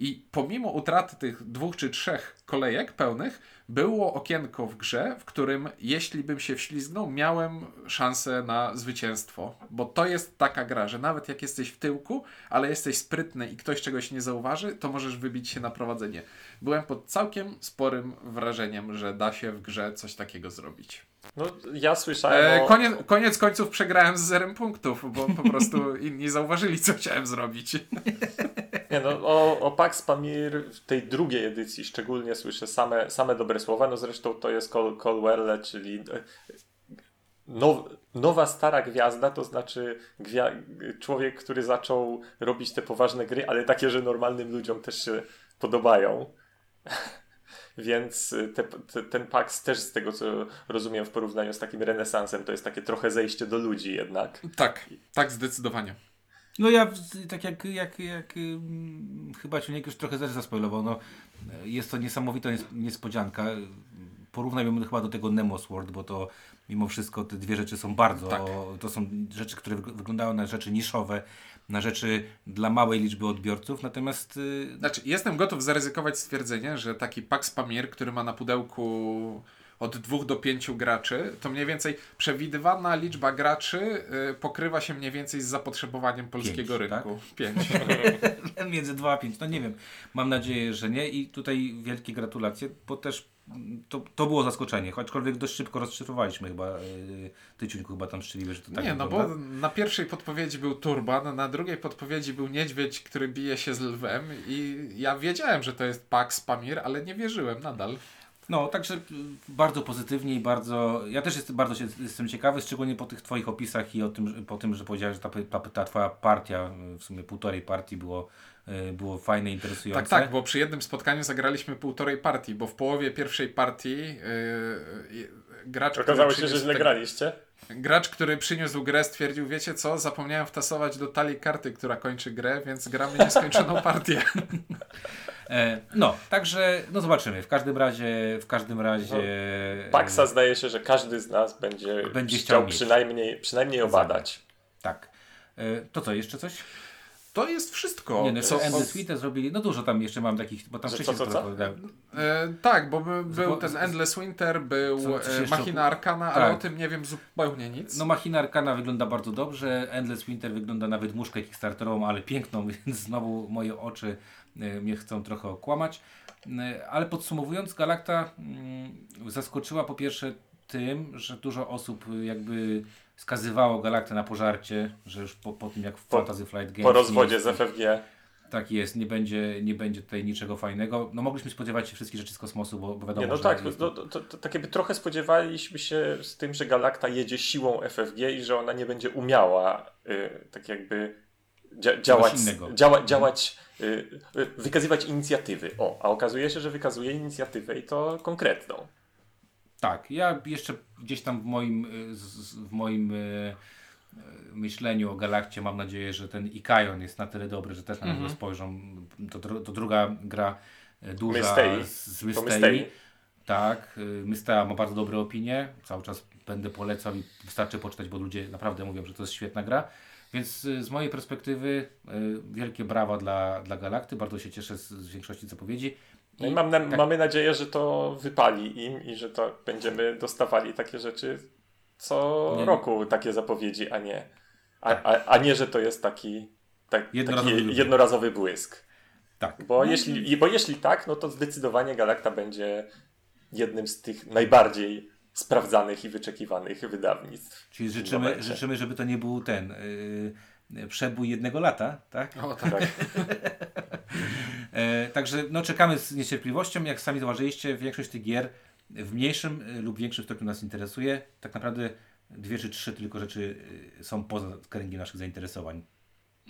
[SPEAKER 3] I pomimo utraty tych dwóch czy trzech kolejek pełnych, było okienko w grze, w którym jeśli bym się wślizgnął, miałem szansę na zwycięstwo. Bo to jest taka gra, że nawet jak jesteś w tyłku, ale jesteś sprytny i ktoś czegoś nie zauważy, to możesz wybić się na prowadzenie. Byłem pod całkiem sporym wrażeniem, że da się w grze coś takiego zrobić.
[SPEAKER 2] No, ja słyszałem.
[SPEAKER 3] E, o... koniec, koniec końców przegrałem z zerem punktów, bo po prostu inni zauważyli, co chciałem zrobić.
[SPEAKER 2] Nie no, o, o Pax Pamir w tej drugiej edycji szczególnie słyszę same, same dobre słowa. No zresztą to jest Col Colwell, czyli e, now, nowa stara gwiazda, to znaczy człowiek, który zaczął robić te poważne gry, ale takie, że normalnym ludziom też się podobają. Więc te, te, ten Pax też z tego, co rozumiem w porównaniu z takim renesansem, to jest takie trochę zejście do ludzi jednak.
[SPEAKER 3] Tak, tak zdecydowanie.
[SPEAKER 1] No ja tak jak, jak, jak hmm, chyba Ciuniek już trochę też zaspoilował, no jest to niesamowita niespodzianka. Porównajmy chyba do tego Nemo Sword, bo to mimo wszystko te dwie rzeczy są bardzo, tak. to są rzeczy, które wyglądają na rzeczy niszowe, na rzeczy dla małej liczby odbiorców, natomiast...
[SPEAKER 3] Yy... Znaczy, jestem gotów zaryzykować stwierdzenie, że taki Pax Pamir, który ma na pudełku od dwóch do pięciu graczy, to mniej więcej przewidywana liczba graczy y, pokrywa się mniej więcej z zapotrzebowaniem polskiego pięć, rynku. Tak? Pięć.
[SPEAKER 1] Między dwa a pięć, no nie wiem. Mam nadzieję, że nie i tutaj wielkie gratulacje, bo też to, to było zaskoczenie, aczkolwiek dość szybko rozszyfrowaliśmy chyba, yy, ty Ciuńku chyba tam strzeliłeś, że to tak
[SPEAKER 3] Nie, no bo na pierwszej podpowiedzi był Turban, na drugiej podpowiedzi był niedźwiedź, który bije się z lwem i ja wiedziałem, że to jest Pax Pamir, ale nie wierzyłem nadal.
[SPEAKER 1] No, także y, bardzo pozytywnie i bardzo. Ja też jestem bardzo się, jestem ciekawy, szczególnie po tych Twoich opisach i o tym, po tym, że powiedziałeś, że ta, ta, ta Twoja partia, w sumie półtorej partii było, y, było fajne, interesujące.
[SPEAKER 3] Tak, tak, bo przy jednym spotkaniu zagraliśmy półtorej partii, bo w połowie pierwszej partii yy, gracz.
[SPEAKER 2] Okazało się, że źle graliście.
[SPEAKER 3] Gracz, który przyniósł grę, stwierdził: Wiecie co, zapomniałem wtasować do talii karty, która kończy grę, więc gramy nieskończoną partię.
[SPEAKER 1] E, no, także no zobaczymy. W każdym razie, w każdym razie.
[SPEAKER 2] No, Paxa zdaje się, że każdy z nas będzie, będzie chciał, chciał przynajmniej, przynajmniej obadać.
[SPEAKER 1] Tak. E, to co, jeszcze coś?
[SPEAKER 3] To jest wszystko.
[SPEAKER 1] Nie, no, so, Endless Winter zrobili, no dużo tam jeszcze mam takich, bo tam wcześniej
[SPEAKER 2] co, co, co?
[SPEAKER 3] E, tak, bo by, był ten Endless Winter, był co, e, Machina Arcana, tak. ale o tym nie wiem zupełnie nic.
[SPEAKER 1] No Machina Arcana wygląda bardzo dobrze, Endless Winter wygląda nawet muszkę kickstarterową, ale piękną, więc znowu moje oczy E, mnie chcą trochę okłamać. E, ale podsumowując, Galacta mm, zaskoczyła po pierwsze tym, że dużo osób jakby skazywało Galaktę na pożarcie, że już po, po tym jak w po, Fantasy Flight Games...
[SPEAKER 2] Po rozwodzie z FFG.
[SPEAKER 1] Tak jest, nie będzie, nie będzie tutaj niczego fajnego. No mogliśmy spodziewać się wszystkich rzeczy z kosmosu, bo, bo wiadomo,
[SPEAKER 2] nie, no
[SPEAKER 1] że...
[SPEAKER 2] tak, no, to, to, to, tak jakby trochę spodziewaliśmy się z tym, że Galakta jedzie siłą FFG i że ona nie będzie umiała y, tak jakby dzia działać, działa, mhm. działać y, y, wykazywać inicjatywy. O, a okazuje się, że wykazuje inicjatywę i to konkretną.
[SPEAKER 1] Tak, ja jeszcze gdzieś tam w moim, y, w moim myśleniu o Galakcie mam nadzieję, że ten Ikajon jest na tyle dobry, że też na niego mm -hmm. spojrzą. To, to, druga gra duża
[SPEAKER 2] Mystei.
[SPEAKER 1] z Mystei. Tak, Mystea ma bardzo dobre opinie, cały czas będę polecał i wystarczy poczytać, bo ludzie naprawdę mówią, że to jest świetna gra. Więc y, z mojej perspektywy y, wielkie brawa dla, dla Galakty. Bardzo się cieszę z, z większości zapowiedzi.
[SPEAKER 2] No i mam na, tak... mamy nadzieję, że to wypali im i że to będziemy dostawali takie rzeczy co nie. roku, takie zapowiedzi, a nie, a, tak. a, a nie, że to jest taki, tak, jednorazowy, taki jednorazowy błysk. Tak. Bo, no, jeśli, bo jeśli tak, no to zdecydowanie Galakta będzie jednym z tych najbardziej sprawdzanych i wyczekiwanych wydawnictw.
[SPEAKER 1] Czyli życzymy, życzymy żeby to nie był ten yy, przebój jednego lata, tak?
[SPEAKER 3] O, tak.
[SPEAKER 1] e, także no, czekamy z niecierpliwością. Jak sami zauważyliście, większość tych gier w mniejszym lub większym stopniu nas interesuje. Tak naprawdę dwie czy trzy tylko rzeczy y, są poza kręgiem naszych zainteresowań.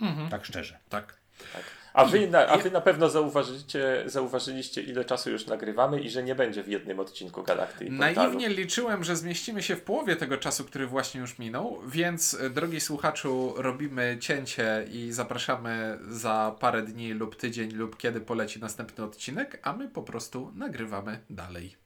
[SPEAKER 1] Mhm. Tak szczerze.
[SPEAKER 3] Tak.
[SPEAKER 2] tak. A wy, na, a wy na pewno zauważycie, zauważyliście, ile czasu już nagrywamy i że nie będzie w jednym odcinku Galakty.
[SPEAKER 3] Naiwnie liczyłem, że zmieścimy się w połowie tego czasu, który właśnie już minął, więc e, drogi słuchaczu, robimy cięcie i zapraszamy za parę dni lub tydzień lub kiedy poleci następny odcinek, a my po prostu nagrywamy dalej.